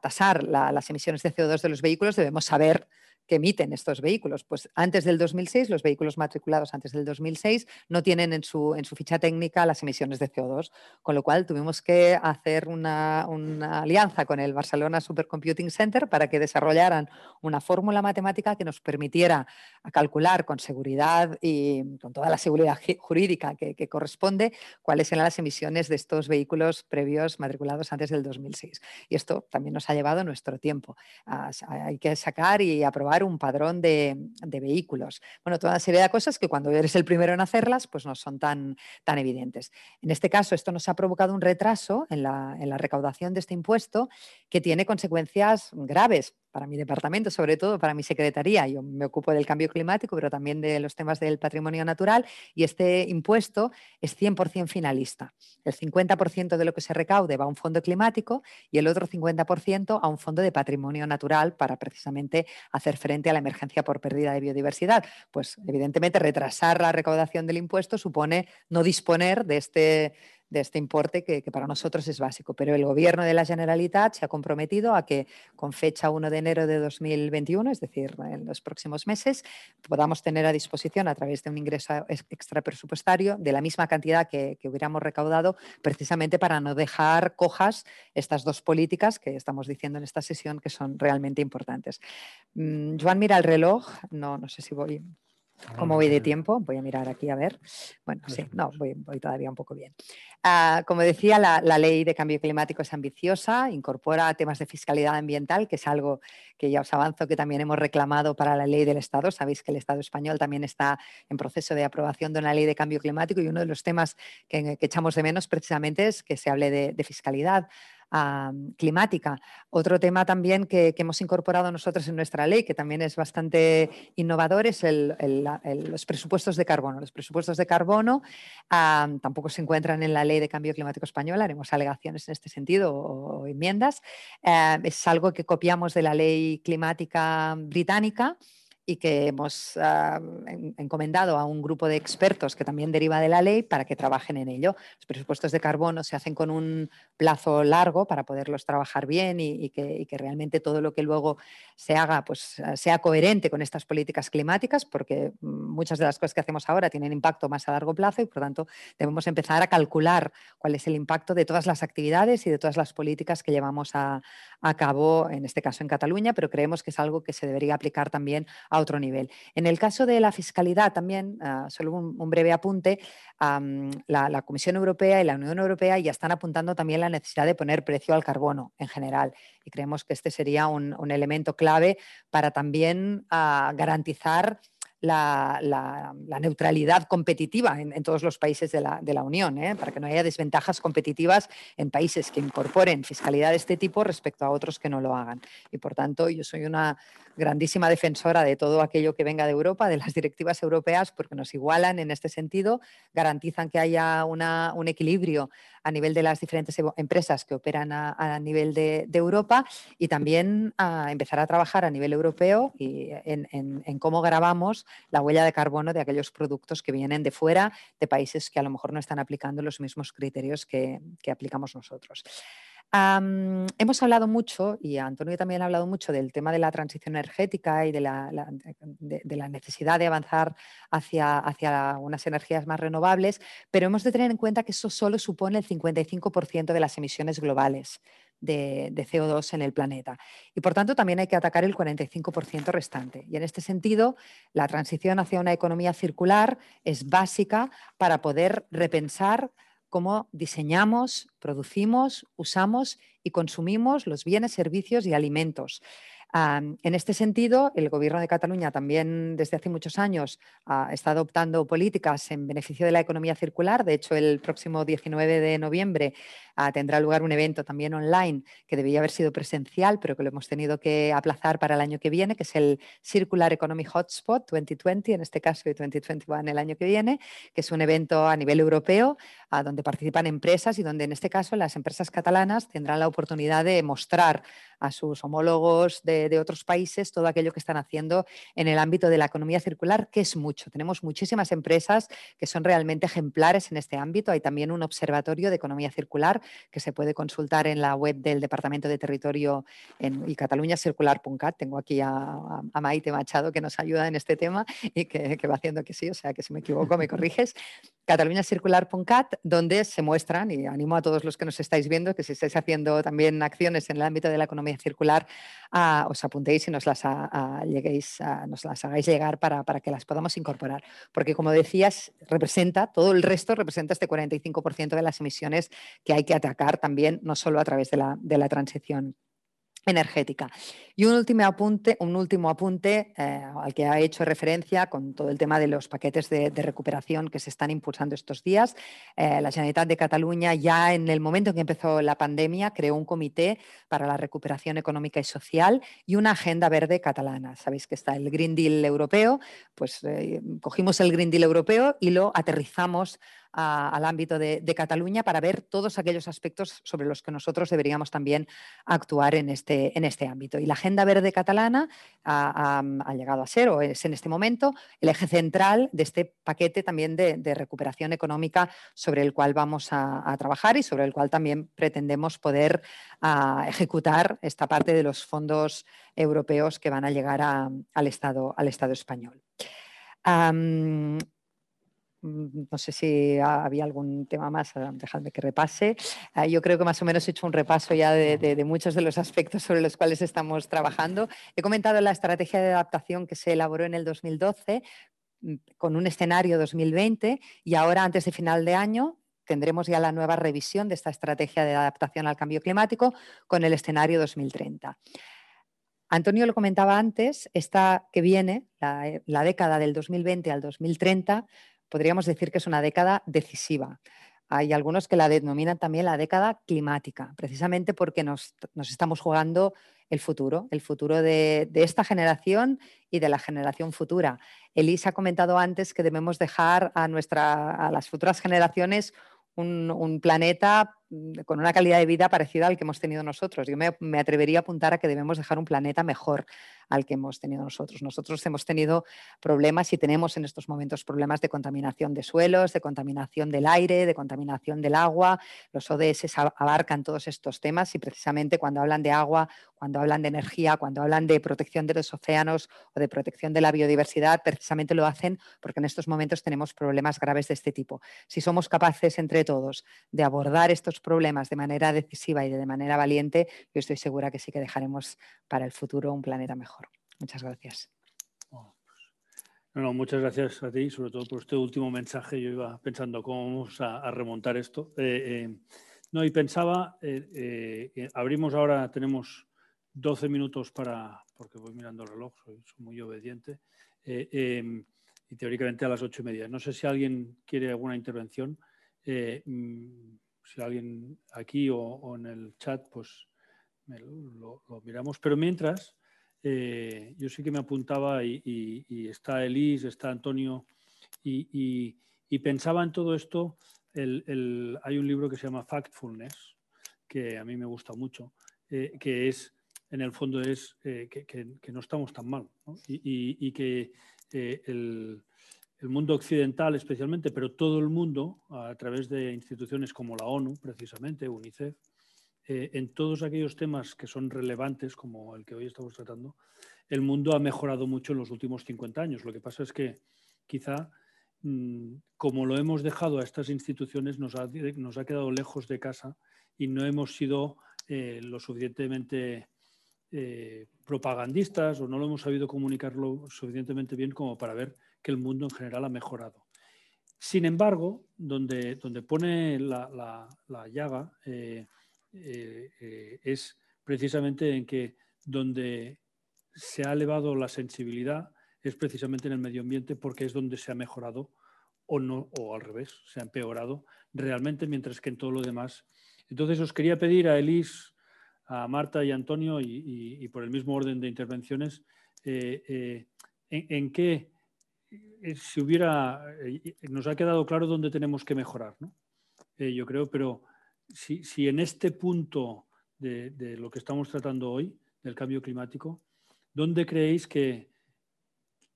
tasar las emisiones de CO2 de los vehículos debemos saber que emiten estos vehículos. Pues antes del 2006, los vehículos matriculados antes del 2006 no tienen en su, en su ficha técnica las emisiones de CO2, con lo cual tuvimos que hacer una, una alianza con el Barcelona Supercomputing Center para que desarrollaran una fórmula matemática que nos permitiera calcular con seguridad y con toda la seguridad jurídica que, que corresponde cuáles eran las emisiones de estos vehículos previos matriculados antes del 2006. Y esto también nos ha llevado nuestro tiempo. hay que sacar y aprobar un padrón de, vehículos. Bueno, toda una serie de cosas que cuando eres el primero en hacerlas, pues no son tan, tan evidentes. En este caso, esto nos ha provocado un retraso en la, recaudación de este impuesto que tiene consecuencias graves para mi departamento, sobre todo para mi secretaría. Yo me ocupo del cambio climático, pero también de los temas del patrimonio natural y este impuesto es 100% finalista. El 50% de lo que se recaude va a un fondo climático y el otro 50% a un fondo de patrimonio natural para precisamente hacer frente a la emergencia por pérdida de biodiversidad. Pues evidentemente retrasar la recaudación del impuesto supone no disponer de este de este importe que, para nosotros es básico. Pero el Gobierno de la Generalitat se ha comprometido a que con fecha 1 de enero de 2021, es decir, en los próximos meses, podamos tener a disposición a través de un ingreso extrapresupuestario de la misma cantidad que, que hubiéramos recaudado, precisamente para no dejar cojas estas dos políticas que estamos diciendo en esta sesión que son realmente importantes. Mm, Joan mira el reloj, no, no sé si voy ¿Cómo voy de tiempo? Voy a mirar aquí a ver. Bueno, sí, no, voy, todavía un poco bien. Ah, como decía, la, ley de cambio climático es ambiciosa, incorpora temas de fiscalidad ambiental, que es algo que ya os avanzo que también hemos reclamado para la ley del Estado. Sabéis que el Estado español también está en proceso de aprobación de una ley de cambio climático y uno de los temas que, echamos de menos precisamente es que se hable de fiscalidad climática. Otro tema también que, hemos incorporado nosotros en nuestra ley, que también es bastante innovador, es los presupuestos de carbono. Los presupuestos de carbono tampoco se encuentran en la ley de cambio climático española, haremos alegaciones en este sentido o, enmiendas. Eh, es algo que copiamos de la ley climática británica y que hemos ah, encomendado a un grupo de expertos que también deriva de la ley para que trabajen en ello. Los presupuestos de carbono se hacen con un plazo largo para poderlos trabajar bien y, que, realmente todo lo que luego se haga pues, ah, sea coherente con estas políticas climáticas, porque muchas de las cosas que hacemos ahora tienen impacto más a largo plazo y por tanto debemos empezar a calcular cuál es el impacto de todas las actividades y de todas las políticas que llevamos a, a cabo, en este caso en Cataluña, pero creemos que es algo que se debería aplicar también a otro nivel. En el caso de la fiscalidad también, ah, solo un, breve apunte, la, Comisión Europea y la Unión Europea ya están apuntando también la necesidad de poner precio al carbono en general y creemos que este sería un, elemento clave para también ah, garantizar la, neutralidad competitiva en, todos los países de la, Unión, ¿eh? para que no haya desventajas competitivas en países que incorporen fiscalidad de este tipo respecto a otros que no lo hagan. Y por tanto, yo soy una grandísima defensora de todo aquello que venga de Europa, de las directivas europeas, porque nos igualan en este sentido, garantizan que haya un equilibrio a nivel de las diferentes empresas que operan a, nivel de, Europa y también empezar a trabajar a nivel europeo y en, cómo grabamos la huella de carbono de aquellos productos que vienen de fuera, de países que a lo mejor no están aplicando los mismos criterios que aplicamos nosotros hemos hablado mucho, y Antonio también ha hablado mucho del tema de la transición energética y de la, necesidad de avanzar hacia, hacia, unas energías más renovables, pero hemos de tener en cuenta que eso solo supone el 55% de las emisiones globales. De, de, CO2 en el planeta. Y por tanto también hay que atacar el 45% restante. Y en este sentido, la transición hacia una economía circular es básica para poder repensar cómo diseñamos, producimos, usamos y consumimos los bienes, servicios y alimentos en este sentido, el Gobierno de Cataluña también desde hace muchos años está adoptando políticas en beneficio de la economía circular. De hecho, el próximo 19 de noviembre ah, tendrá lugar un evento también online que debía haber sido presencial, pero que lo hemos tenido que aplazar para el año que viene, que es el Circular Economy Hotspot 2020, en este caso y 2021 el año que viene, que es un evento a nivel europeo donde participan empresas y donde en este caso las empresas catalanas tendrán la oportunidad de mostrar a sus homólogos de, otros países todo aquello que están haciendo en el ámbito de la economía circular, que es mucho. Tenemos muchísimas empresas que son realmente ejemplares en este ámbito. Hay también un observatorio de economía circular que se puede consultar en la web del Departamento de Territorio en, y Cataluña Circular.cat. Tengo aquí a, Maite Machado que nos ayuda en este tema y que, que va haciendo que sí, o sea que si me equivoco me corriges cataluñacircular.cat, donde se muestran, y animo a todos los que nos estáis viendo, que si estáis haciendo también acciones en el ámbito de la economía circular, os apuntéis y nos las, lleguéis, nos las hagáis llegar para, que las podamos incorporar. Porque, como decías, representa, todo el resto representa este 45% de las emisiones que hay que atacar también, no solo a través de la, de la transición energética. Y un último apunte, un último apunte eh, al que ha hecho referencia con todo el tema de los paquetes de, recuperación que se están impulsando estos días. Eh, la Generalitat de Cataluña ya en el momento en que empezó la pandemia creó un comité para la recuperación económica y social y una agenda verde catalana. Sabéis que está el Green Deal europeo, pues eh, cogimos el Green Deal europeo y lo aterrizamos al ámbito de, Cataluña para ver todos aquellos aspectos sobre los que nosotros deberíamos también actuar en este, en este ámbito. Y la Agenda Verde Catalana ha, llegado a ser, o es en este momento, el eje central de este paquete también de, recuperación económica sobre el cual vamos a, trabajar y sobre el cual también pretendemos poder ejecutar esta parte de los fondos europeos que van a llegar al, Estado, al Estado español. Mm, no sé si había algún tema más, ah, dejadme que repase. Ah, yo creo que más o menos he hecho un repaso ya de, muchos de los aspectos sobre los cuales estamos trabajando. He comentado la estrategia de adaptación que se elaboró en el 2012 mm, con un escenario 2020 y ahora antes de final de año tendremos ya la nueva revisión de esta estrategia de adaptación al cambio climático con el escenario 2030. Antonio lo comentaba antes, esta que viene, la, la década del 2020 al 2030, podríamos decir que es una década decisiva. Hay algunos que la denominan también la década climática, precisamente porque nos, estamos jugando el futuro, el futuro de, esta generación y de la generación futura. Elisa ha comentado antes que debemos dejar a, nuestra, a las futuras generaciones un, planeta con una calidad de vida parecida al que hemos tenido nosotros. Yo me, me, atrevería a apuntar a que debemos dejar un planeta mejor al que hemos tenido nosotros. Nosotros hemos tenido problemas y tenemos en estos momentos problemas de contaminación de suelos, de contaminación del aire, de contaminación del agua. Los ODS abarcan todos estos temas y precisamente cuando hablan de agua, cuando hablan de energía, cuando hablan de protección de los océanos o de protección de la biodiversidad, precisamente lo hacen porque en estos momentos tenemos problemas graves de este tipo. Si somos capaces entre todos de abordar estos problemas de manera decisiva y de manera valiente, yo estoy segura que sí que dejaremos para el futuro un planeta mejor. Muchas gracias. Oh, pues, muchas gracias a ti, sobre todo por este último mensaje. Yo iba pensando cómo vamos a, remontar esto. Eh, eh, no, y pensaba, eh, abrimos ahora, tenemos 12 minutos para, porque voy mirando el reloj, soy, muy obediente, em, y teóricamente a las ocho y media. No sé si alguien quiere alguna intervención. Mm, si alguien aquí o, en el chat, pues lo, miramos. Pero mientras, eh, yo sí que me apuntaba y, está Elise, está Antonio y, pensaba en todo esto. hay un libro que se llama Factfulness, que a mí me gusta mucho, eh, que es, en el fondo es eh, que, no estamos tan mal y, que el, el mundo occidental especialmente, pero todo el mundo, a través de instituciones como la ONU, precisamente, UNICEF, eh, en todos aquellos temas que son relevantes, como el que hoy estamos tratando, el mundo ha mejorado mucho en los últimos 50 años. Lo que pasa es que quizá, mm, como lo hemos dejado a estas instituciones, nos ha, quedado lejos de casa y no hemos sido eh, lo suficientemente eh, propagandistas o no lo hemos sabido comunicarlo suficientemente bien como para ver el mundo en general ha mejorado. Sin embargo, donde, donde pone la, la, llaga, eh, eh, es precisamente en que donde se ha elevado la sensibilidad es precisamente en el medio ambiente porque es donde se ha mejorado o no, o al revés, se ha empeorado realmente, mientras que en todo lo demás. Entonces os quería pedir a Elis, a Marta y a Antonio, y, por el mismo orden de intervenciones, eh, en, en, qué si hubiera, nos ha quedado claro dónde tenemos que mejorar, ¿no? yo creo, pero si, en este punto de, lo que estamos tratando hoy, del cambio climático, ¿dónde creéis que,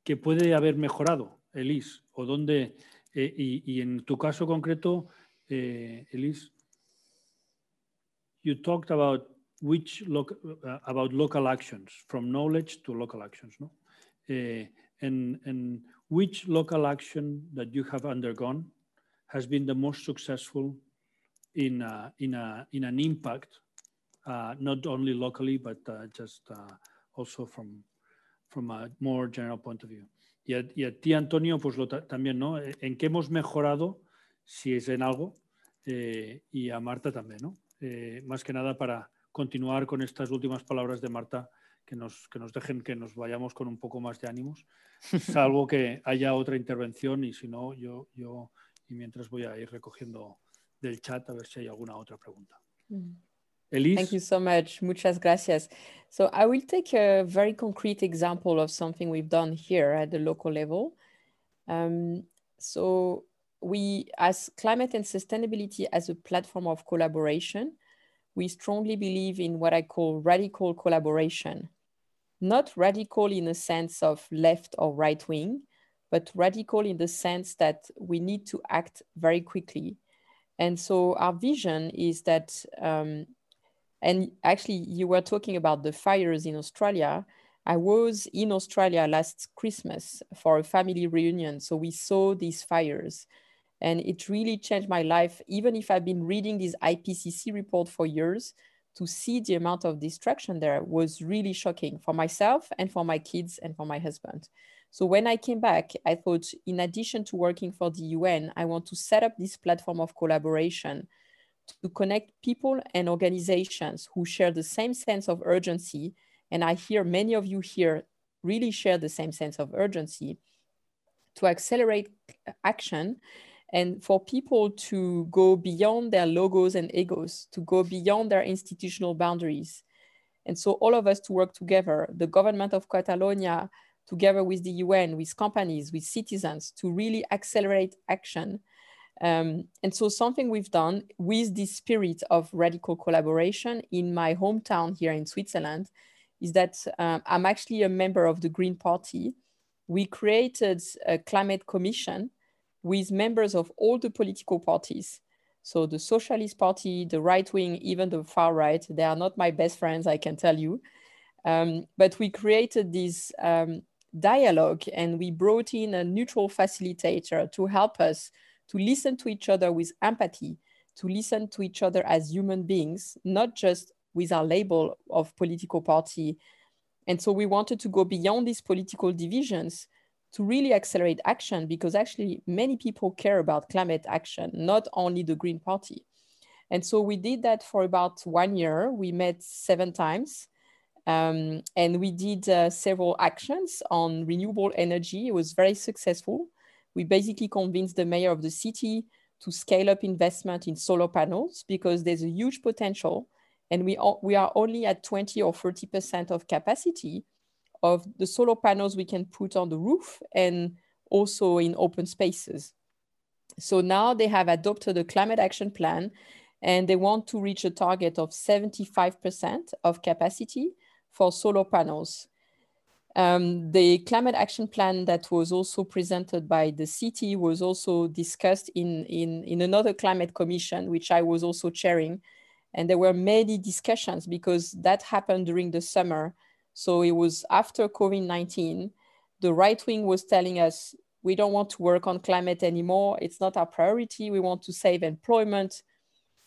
que puede haber mejorado, Elis? ¿O dónde, eh, y, en tu caso concreto, eh, Elis, you talked about which uh, about local actions, from knowledge to local actions, no? And, and which local action that you have undergone has been the most successful in, uh, in, a, in an impact, uh, not only locally, but uh, just uh, also from, from a more general point of view. Y a, ti, Antonio, pues lo también, ¿no? ¿En qué hemos mejorado, si es en algo? Eh, y a Marta también, ¿no? Eh, más que nada para continuar con estas últimas palabras de Marta que nos, que nos dejen que nos vayamos con un poco más de ánimos, salvo que haya otra intervención y si no, yo, yo y mientras voy a ir recogiendo del chat a ver si hay alguna otra pregunta. Mm. Elise? Thank you so much. Muchas gracias. So I will take a very concrete example of something we've done here at the local level. Um, so we, as climate and sustainability as a platform of collaboration, we strongly believe in what I call radical collaboration. Not radical in the sense of left or right wing, but radical in the sense that we need to act very quickly. And so our vision is that, um, and actually, you were talking about the fires in Australia. I was in Australia last Christmas for a family reunion. So we saw these fires and it really changed my life. Even if I've been reading this IPCC report for years, to see the amount of destruction there was really shocking for myself and for my kids and for my husband. So when I came back, I thought, in addition to working for the UN, I want to set up this platform of collaboration to connect people and organizations who share the same sense of urgency. And I hear many of you here really share the same sense of urgency to accelerate action and for people to go beyond their logos and egos, to go beyond their institutional boundaries. And so all of us to work together, the government of Catalonia, together with the UN, with companies, with citizens, to really accelerate action. Um, and so something we've done with this spirit of radical collaboration in my hometown here in Switzerland is that um, I'm actually a member of the Green Party. We created a climate commission with members of all the political parties. So the Socialist Party, the right wing, even the far right, they are not my best friends, I can tell you. Um, but we created this um, dialogue and we brought in a neutral facilitator to help us to listen to each other with empathy, to listen to each other as human beings, not just with our label of political party. And so we wanted to go beyond these political divisions to really accelerate action because actually many people care about climate action, not only the Green Party. And so we did that for about one year. We met seven times um, and we did uh, several actions on renewable energy. It was very successful. We basically convinced the mayor of the city to scale up investment in solar panels because there's a huge potential and we, we are only at 20 or 30% of capacity of the solar panels we can put on the roof and also in open spaces. So now they have adopted a climate action plan and they want to reach a target of 75% of capacity for solar panels. Um, the climate action plan that was also presented by the city was also discussed in, in, in another climate commission, which I was also chairing. And there were many discussions because that happened during the summer so it was after COVID 19, the right wing was telling us, we don't want to work on climate anymore. It's not our priority. We want to save employment.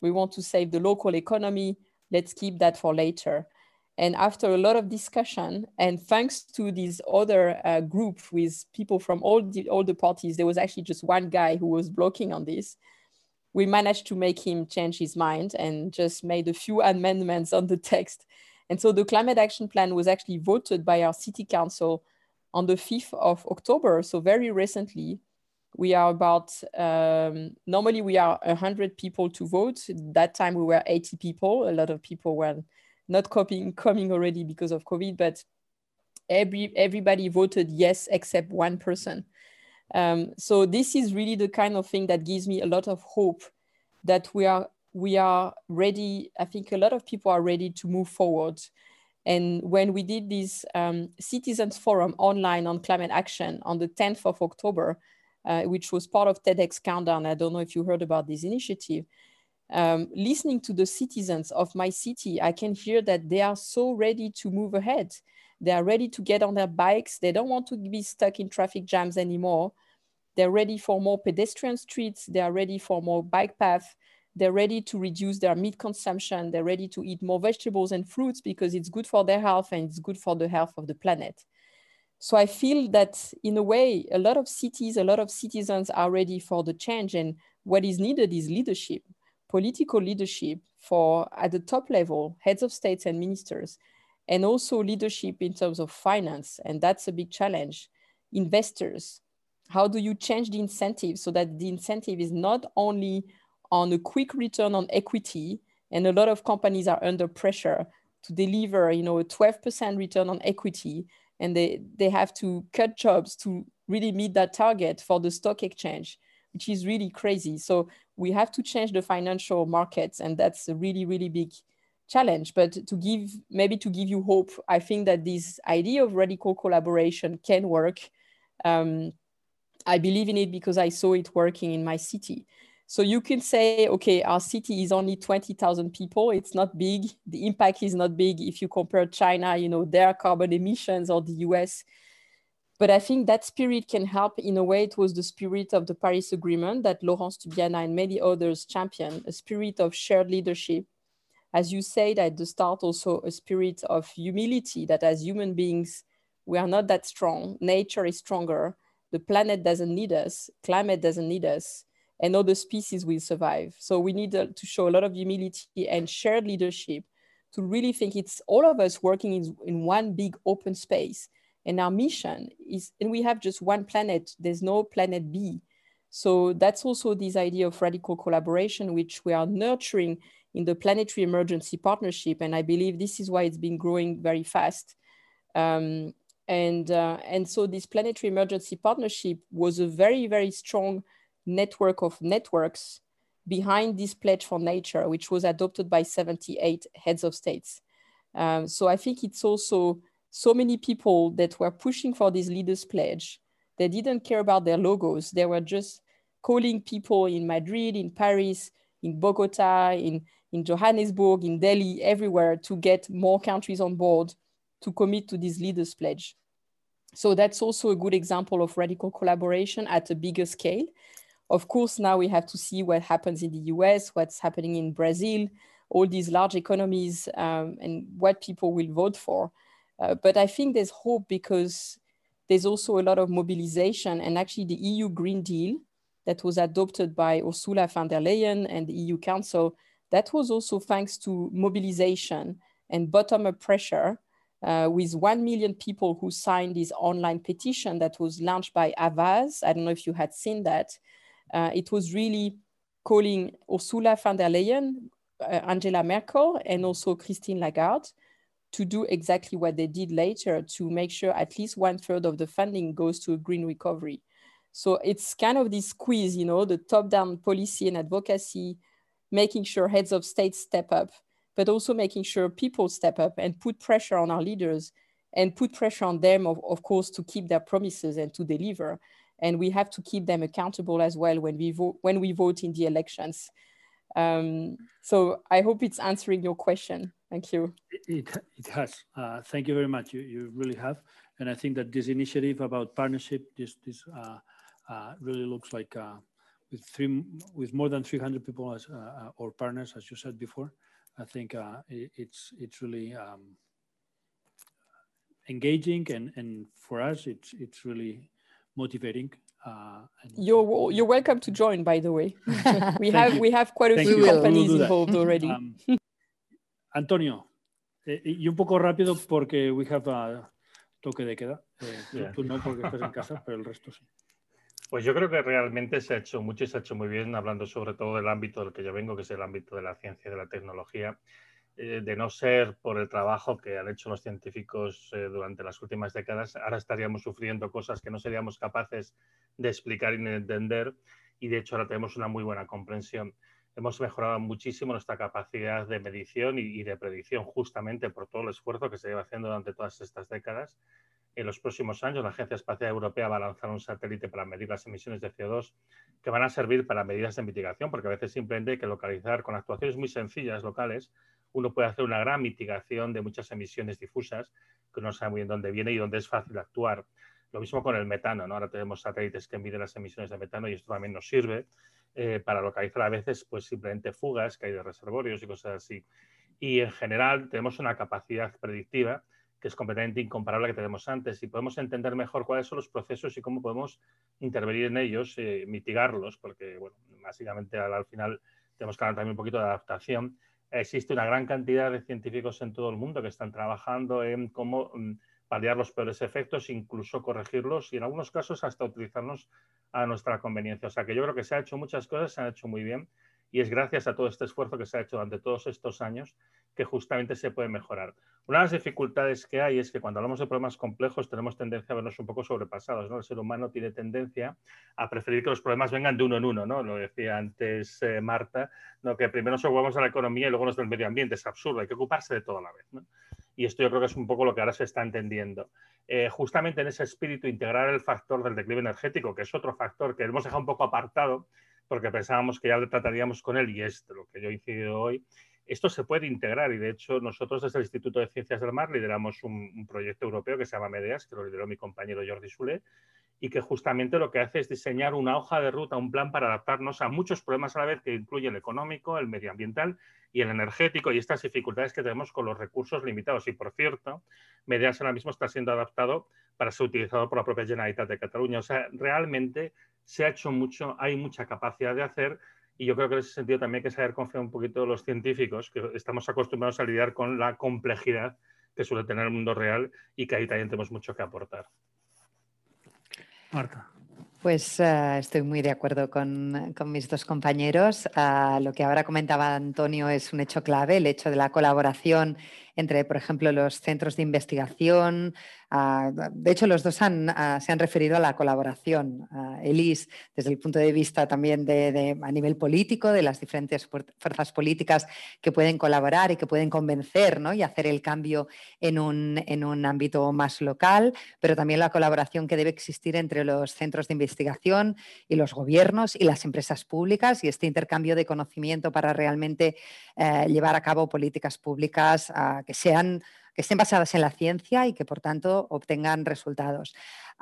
We want to save the local economy. Let's keep that for later. And after a lot of discussion, and thanks to this other uh, group with people from all the, all the parties, there was actually just one guy who was blocking on this. We managed to make him change his mind and just made a few amendments on the text and so the climate action plan was actually voted by our city council on the 5th of October. So very recently, we are about, um, normally we are 100 people to vote. That time we were 80 people. A lot of people were not coming already because of COVID, but every, everybody voted yes, except one person. Um, so this is really the kind of thing that gives me a lot of hope that we are we are ready. I think a lot of people are ready to move forward. And when we did this um, citizens forum online on climate action on the 10th of October, uh, which was part of TEDx Countdown, I don't know if you heard about this initiative. Um, listening to the citizens of my city, I can hear that they are so ready to move ahead. They are ready to get on their bikes. They don't want to be stuck in traffic jams anymore. They're ready for more pedestrian streets. They are ready for more bike paths they're ready to reduce their meat consumption. They're ready to eat more vegetables and fruits because it's good for their health and it's good for the health of the planet. So I feel that in a way, a lot of cities, a lot of citizens are ready for the change. And what is needed is leadership, political leadership for at the top level, heads of states and ministers, and also leadership in terms of finance. And that's a big challenge. Investors, how do you change the incentive so that the incentive is not only on a quick return on equity, and a lot of companies are under pressure to deliver, you know, a 12% return on equity, and they, they have to cut jobs to really meet that target for the stock exchange, which is really crazy. So we have to change the financial markets, and that's a really, really big challenge. But to give, maybe to give you hope, I think that this idea of radical collaboration can work. Um, I believe in it because I saw it working in my city. So you can say, okay, our city is only 20,000 people. It's not big. The impact is not big if you compare China, you know, their carbon emissions or the US. But I think that spirit can help in a way. It was the spirit of the Paris Agreement that Laurence Tubiana and many others championed, a spirit of shared leadership. As you said at the start, also a spirit of humility that as human beings, we are not that strong. Nature is stronger. The planet doesn't need us. Climate doesn't need us and other species will survive. So we need to show a lot of humility and shared leadership to really think it's all of us working in, in one big open space. And our mission is, and we have just one planet, there's no planet B. So that's also this idea of radical collaboration, which we are nurturing in the Planetary Emergency Partnership. And I believe this is why it's been growing very fast. Um, and, uh, and so this Planetary Emergency Partnership was a very, very strong network of networks behind this pledge for nature, which was adopted by 78 heads of states. Um, so I think it's also so many people that were pushing for this leaders pledge. They didn't care about their logos. They were just calling people in Madrid, in Paris, in Bogota, in, in Johannesburg, in Delhi, everywhere to get more countries on board to commit to this leaders pledge. So that's also a good example of radical collaboration at a bigger scale. Of course, now we have to see what happens in the US, what's happening in Brazil, all these large economies, um, and what people will vote for. Uh, but I think there's hope because there's also a lot of mobilization. And actually, the EU Green Deal that was adopted by Ursula von der Leyen and the EU Council, that was also thanks to mobilization and bottom up pressure uh, with 1 million people who signed this online petition that was launched by Avaaz. I don't know if you had seen that. Uh, it was really calling Ursula von der Leyen, uh, Angela Merkel, and also Christine Lagarde to do exactly what they did later to make sure at least one third of the funding goes to a green recovery. So it's kind of this squeeze, you know, the top down policy and advocacy, making sure heads of state step up, but also making sure people step up and put pressure on our leaders and put pressure on them, of, of course, to keep their promises and to deliver and we have to keep them accountable as well when we vote when we vote in the elections. Um, so I hope it's answering your question. Thank you. It, it has. Uh, thank you very much. You, you really have. And I think that this initiative about partnership, this, this uh, uh, really looks like uh, with three, with more than 300 people as uh, uh, or partners, as you said before. I think it, it's it's really um, engaging, and and for us, it's it's really motivating. Uh, you're you're welcome to join, by the way. we have you. we have quite a Thank few you. companies we'll involved already. Um, Antonio, eh, y un poco rápido porque we have a toque de queda. Eh, yeah. Tú no porque estás en casa, pero el resto sí. Pues yo creo que realmente se ha hecho mucho y se ha hecho muy bien, hablando sobre todo del ámbito del que yo vengo, que es el ámbito de la ciencia y de la tecnología. Eh, de no ser por el trabajo que han hecho los científicos eh, durante las últimas décadas, ahora estaríamos sufriendo cosas que no seríamos capaces de explicar y de entender y de hecho ahora tenemos una muy buena comprensión. Hemos mejorado muchísimo nuestra capacidad de medición y, de predicción justamente por todo el esfuerzo que se lleva haciendo durante todas estas décadas. En los próximos años, la Agencia Espacial Europea va a lanzar un satélite para medir las emisiones de CO2 que van a servir para medidas de mitigación, porque a veces simplemente hay que localizar con actuaciones muy sencillas locales uno puede hacer una gran mitigación de muchas emisiones difusas que no sabe muy bien dónde viene y dónde es fácil actuar. Lo mismo con el metano, ¿no? Ahora tenemos satélites que miden las emisiones de metano y esto también nos sirve eh, para localizar a veces pues simplemente fugas que hay de reservorios y cosas así. Y en general tenemos una capacidad predictiva que es completamente incomparable a la que tenemos antes y podemos entender mejor cuáles son los procesos y cómo podemos intervenir en ellos, eh, mitigarlos, porque bueno, básicamente al, al final tenemos que hablar también un poquito de adaptación. Existe una gran cantidad de científicos en todo el mundo que están trabajando en cómo mm, paliar los peores efectos, incluso corregirlos y en algunos casos hasta utilizarlos a nuestra conveniencia. O sea que yo creo que se ha hecho muchas cosas, se han hecho muy bien y es gracias a todo este esfuerzo que se ha hecho durante todos estos años que justamente se puede mejorar. Una de las dificultades que hay es que cuando hablamos de problemas complejos tenemos tendencia a vernos un poco sobrepasados. ¿no? El ser humano tiene tendencia a preferir que los problemas vengan de uno en uno. ¿no? Lo decía antes eh, Marta, ¿no? que primero nos ocupamos de la economía y luego nos del medio ambiente. Es absurdo, hay que ocuparse de todo a la vez. ¿no? Y esto yo creo que es un poco lo que ahora se está entendiendo. Eh, justamente en ese espíritu, integrar el factor del declive energético, que es otro factor que hemos dejado un poco apartado porque pensábamos que ya trataríamos con él y es lo que yo he incidido hoy, esto se puede integrar y de hecho nosotros desde el Instituto de Ciencias del Mar lideramos un, proyecto europeo que se llama MEDEAS, que lo lideró mi compañero Jordi Sule, y que justamente lo que hace es diseñar una hoja de ruta, un plan para adaptarnos a muchos problemas a la vez que incluye el económico, el medioambiental y el energético y estas dificultades que tenemos con los recursos limitados. Y por cierto, MEDEAS ahora mismo está siendo adaptado para ser utilizado por la propia Generalitat de Cataluña. O sea, realmente se ha hecho mucho, hay mucha capacidad de hacer y yo creo que en ese sentido también hay que saber confiar un poquito los científicos, que estamos acostumbrados a lidiar con la complejidad que suele tener el mundo real y que ahí también tenemos mucho que aportar. Marta. Pues uh, estoy muy de acuerdo con, con mis dos compañeros. Uh, lo que ahora comentaba Antonio es un hecho clave, el hecho de la colaboración entre, por ejemplo, los centros de investigación. Ah, de hecho, los dos han, ah, se han referido a la colaboración. Uh, Elis, desde el punto de vista también de, a nivel político, de las diferentes fuerzas políticas que pueden colaborar y que pueden convencer ¿no? y hacer el cambio en un, en un ámbito más local, pero también la colaboración que debe existir entre los centros de investigación y los gobiernos y las empresas públicas y este intercambio de conocimiento para realmente eh, llevar a cabo políticas públicas que sean que estén basadas en la ciencia y que por tanto obtengan resultados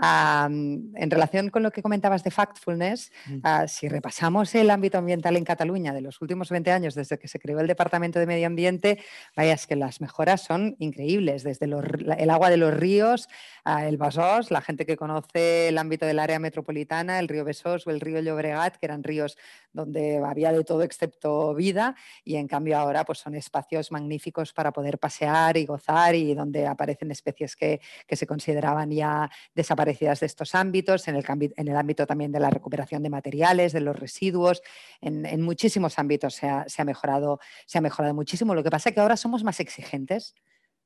en relación con lo que comentabas de factfulness, mm. ah, si repasamos el ámbito ambiental en Cataluña de los últimos 20 años, desde que se creó el Departamento de Medio Ambiente, vaya, es que las mejoras son increíbles, desde el agua de los ríos, el Basós, la gente que conoce el ámbito del área metropolitana, el río Besós o el río Llobregat, que eran ríos donde había de todo excepto vida, y en cambio ahora pues, son espacios magníficos para poder pasear y gozar y donde aparecen especies que, que se consideraban ya desaparecidas de estos ámbitos, en el, en el ámbito también de la recuperación de materiales, de los residuos, en, muchísimos ámbitos se ha, se ha, mejorado, se ha mejorado muchísimo. Lo que pasa es que ahora somos más exigentes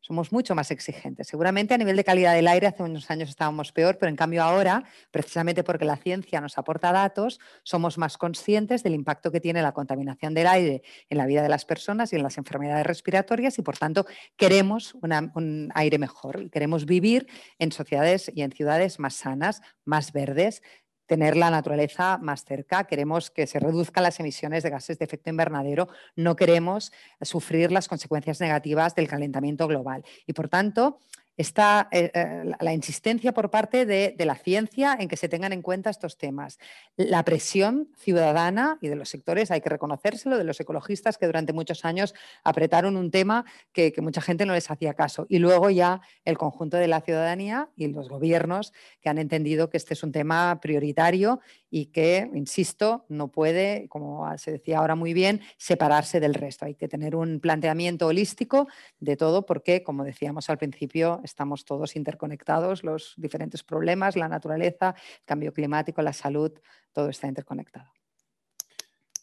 somos mucho más exigentes. Seguramente a nivel de calidad del aire hace unos años estábamos peor, pero en cambio ahora, precisamente porque la ciencia nos aporta datos, somos más conscientes del impacto que tiene la contaminación del aire en la vida de las personas y en las enfermedades respiratorias y por tanto queremos un aire mejor y queremos vivir en sociedades y en ciudades más sanas, más verdes, tener la naturaleza más cerca, queremos que se reduzcan las emisiones de gases de efecto invernadero, no queremos sufrir las consecuencias negativas del calentamiento global. Y por tanto, está eh, eh, la insistencia por parte de, la ciencia en que se tengan en cuenta estos temas. La presión ciudadana y de los sectores, hay que reconocérselo, de los ecologistas que durante muchos años apretaron un tema que, que, mucha gente no les hacía caso. Y luego ya el conjunto de la ciudadanía y los gobiernos que han entendido que este es un tema prioritario y que, insisto, no puede, como se decía ahora muy bien, separarse del resto. Hay que tener un planteamiento holístico de todo porque, como decíamos al principio, estamos todos interconectados, los diferentes problemas, la naturaleza, el cambio climático, la salud, todo está interconectado.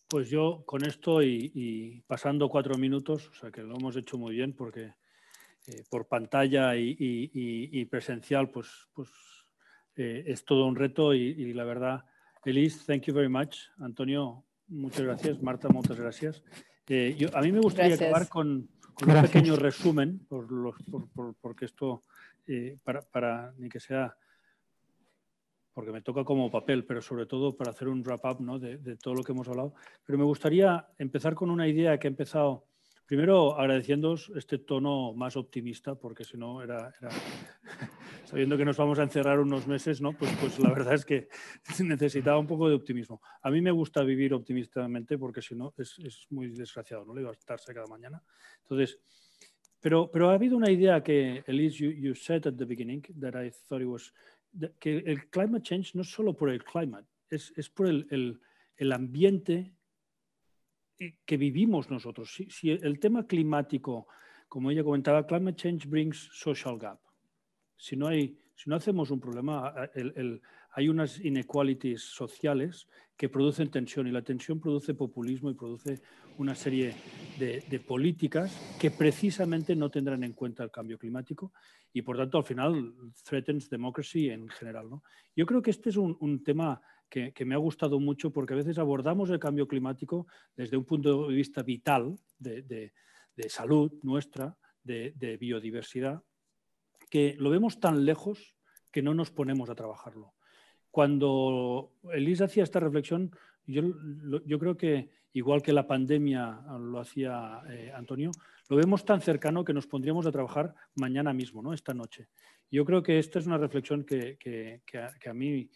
Pues yo con esto y, pasando cuatro minutos, o sea que lo hemos hecho muy bien porque eh, por pantalla y, presencial, pues, pues eh, es todo un reto y, la verdad, Elise, thank you very much. Antonio, muchas gracias. Marta, muchas gracias. Eh, yo, a mí me gustaría acabar con, con un pequeño resumen, por los, por, porque esto, eh, para, para, ni que sea, porque me toca como papel, pero sobre todo para hacer un wrap-up ¿no? de, de, todo lo que hemos hablado. Pero me gustaría empezar con una idea que he empezado Primero, agradeciéndoos este tono más optimista, porque si no era, sabiendo que nos vamos a encerrar unos meses, ¿no? Pues, pues la verdad es que necesitaba un poco de optimismo. A mí me gusta vivir optimistamente porque si no es, es muy desgraciado, ¿no? Levantarse cada mañana. Entonces, pero, pero ha habido una idea que, Elise, you, you said at the beginning, that I thought it was, que el climate change no es solo por el climate, es, es por el, el, el ambiente que vivimos nosotros. Si, el tema climático, como ella comentaba, climate change brings social gap. Si no, hay, si no hacemos un problema, hay unas inequalities sociales que producen tensión y la tensión produce populismo y produce una serie de, políticas que precisamente no tendrán en cuenta el cambio climático y por tanto al final threatens democracy en general. ¿no? Yo creo que este es un, tema que, me ha gustado mucho porque a veces abordamos el cambio climático desde un punto de vista vital de, salud nuestra, de biodiversidad, que lo vemos tan lejos que no nos ponemos a trabajarlo. Cuando Elisa hacía esta reflexión, yo, yo creo que igual que la pandemia lo hacía eh, Antonio, lo vemos tan cercano que nos pondríamos a trabajar mañana mismo, ¿no? esta noche. Yo creo que esta es una reflexión que, que, que, a, mí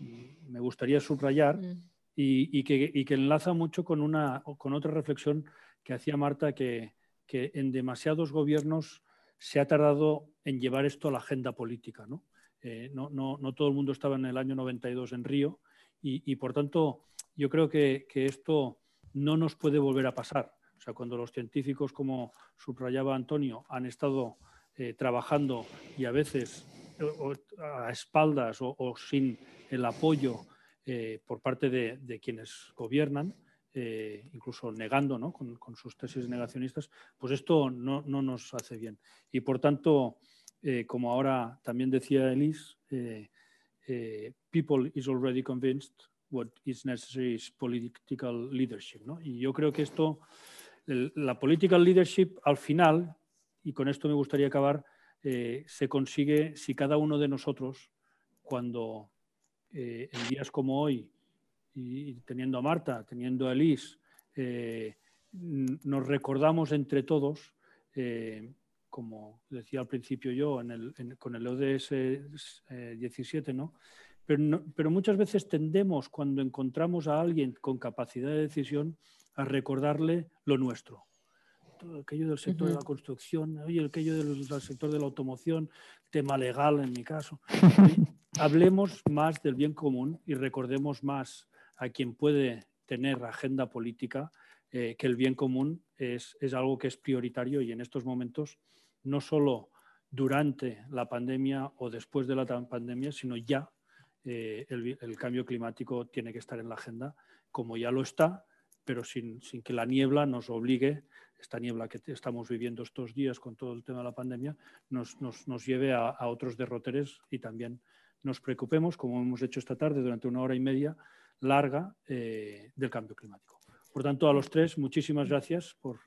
me gustaría subrayar mm. y, y, que, enlaza mucho con, una, con otra reflexión que hacía Marta, que, en demasiados gobiernos se ha tardado en llevar esto a la agenda política. ¿no? Eh, no, todo el mundo estaba en el año 92 en Río y, por tanto yo creo que, esto no nos puede volver a pasar. O sea, cuando los científicos, como subrayaba Antonio, han estado eh, trabajando y a veces a espaldas o, sin el apoyo eh, por parte de, quienes gobiernan, incluso negando ¿no? con, con, sus tesis negacionistas, pues esto no, no, nos hace bien. Y por tanto, eh, como ahora también decía Elise, eh, eh, people is already convinced what is necessary is political leadership. ¿no? Y yo creo que esto, la political leadership al final, y con esto me gustaría acabar, se consigue si cada uno de nosotros, cuando en días como hoy, y teniendo a Marta, teniendo a Elise, nos recordamos entre todos como decía al principio yo, con el ODS 17, eh, ¿no? Pero, pero muchas veces tendemos, cuando encontramos a alguien con capacidad de decisión, a recordarle lo nuestro. Todo aquello del sector de la construcción, oye, aquello del, sector de la automoción, tema legal en mi caso. Hablemos más del bien común y recordemos más a quien puede tener agenda política, eh, que el bien común es, es, algo que es prioritario y en estos momentos no solo durante la pandemia o después de la pandemia, sino ya eh, el, cambio climático tiene que estar en la agenda, como ya lo está, pero sin, que la niebla nos obligue, esta niebla que estamos viviendo estos días con todo el tema de la pandemia, nos, lleve a, otros derroteres y también nos preocupemos, como hemos hecho esta tarde durante una hora y media larga, eh, del cambio climático. Por tanto, a los tres, muchísimas gracias por,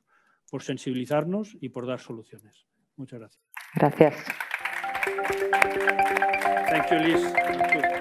por sensibilizarnos y por dar soluciones. Muchas gracias. Gracias. Thank you, Liz.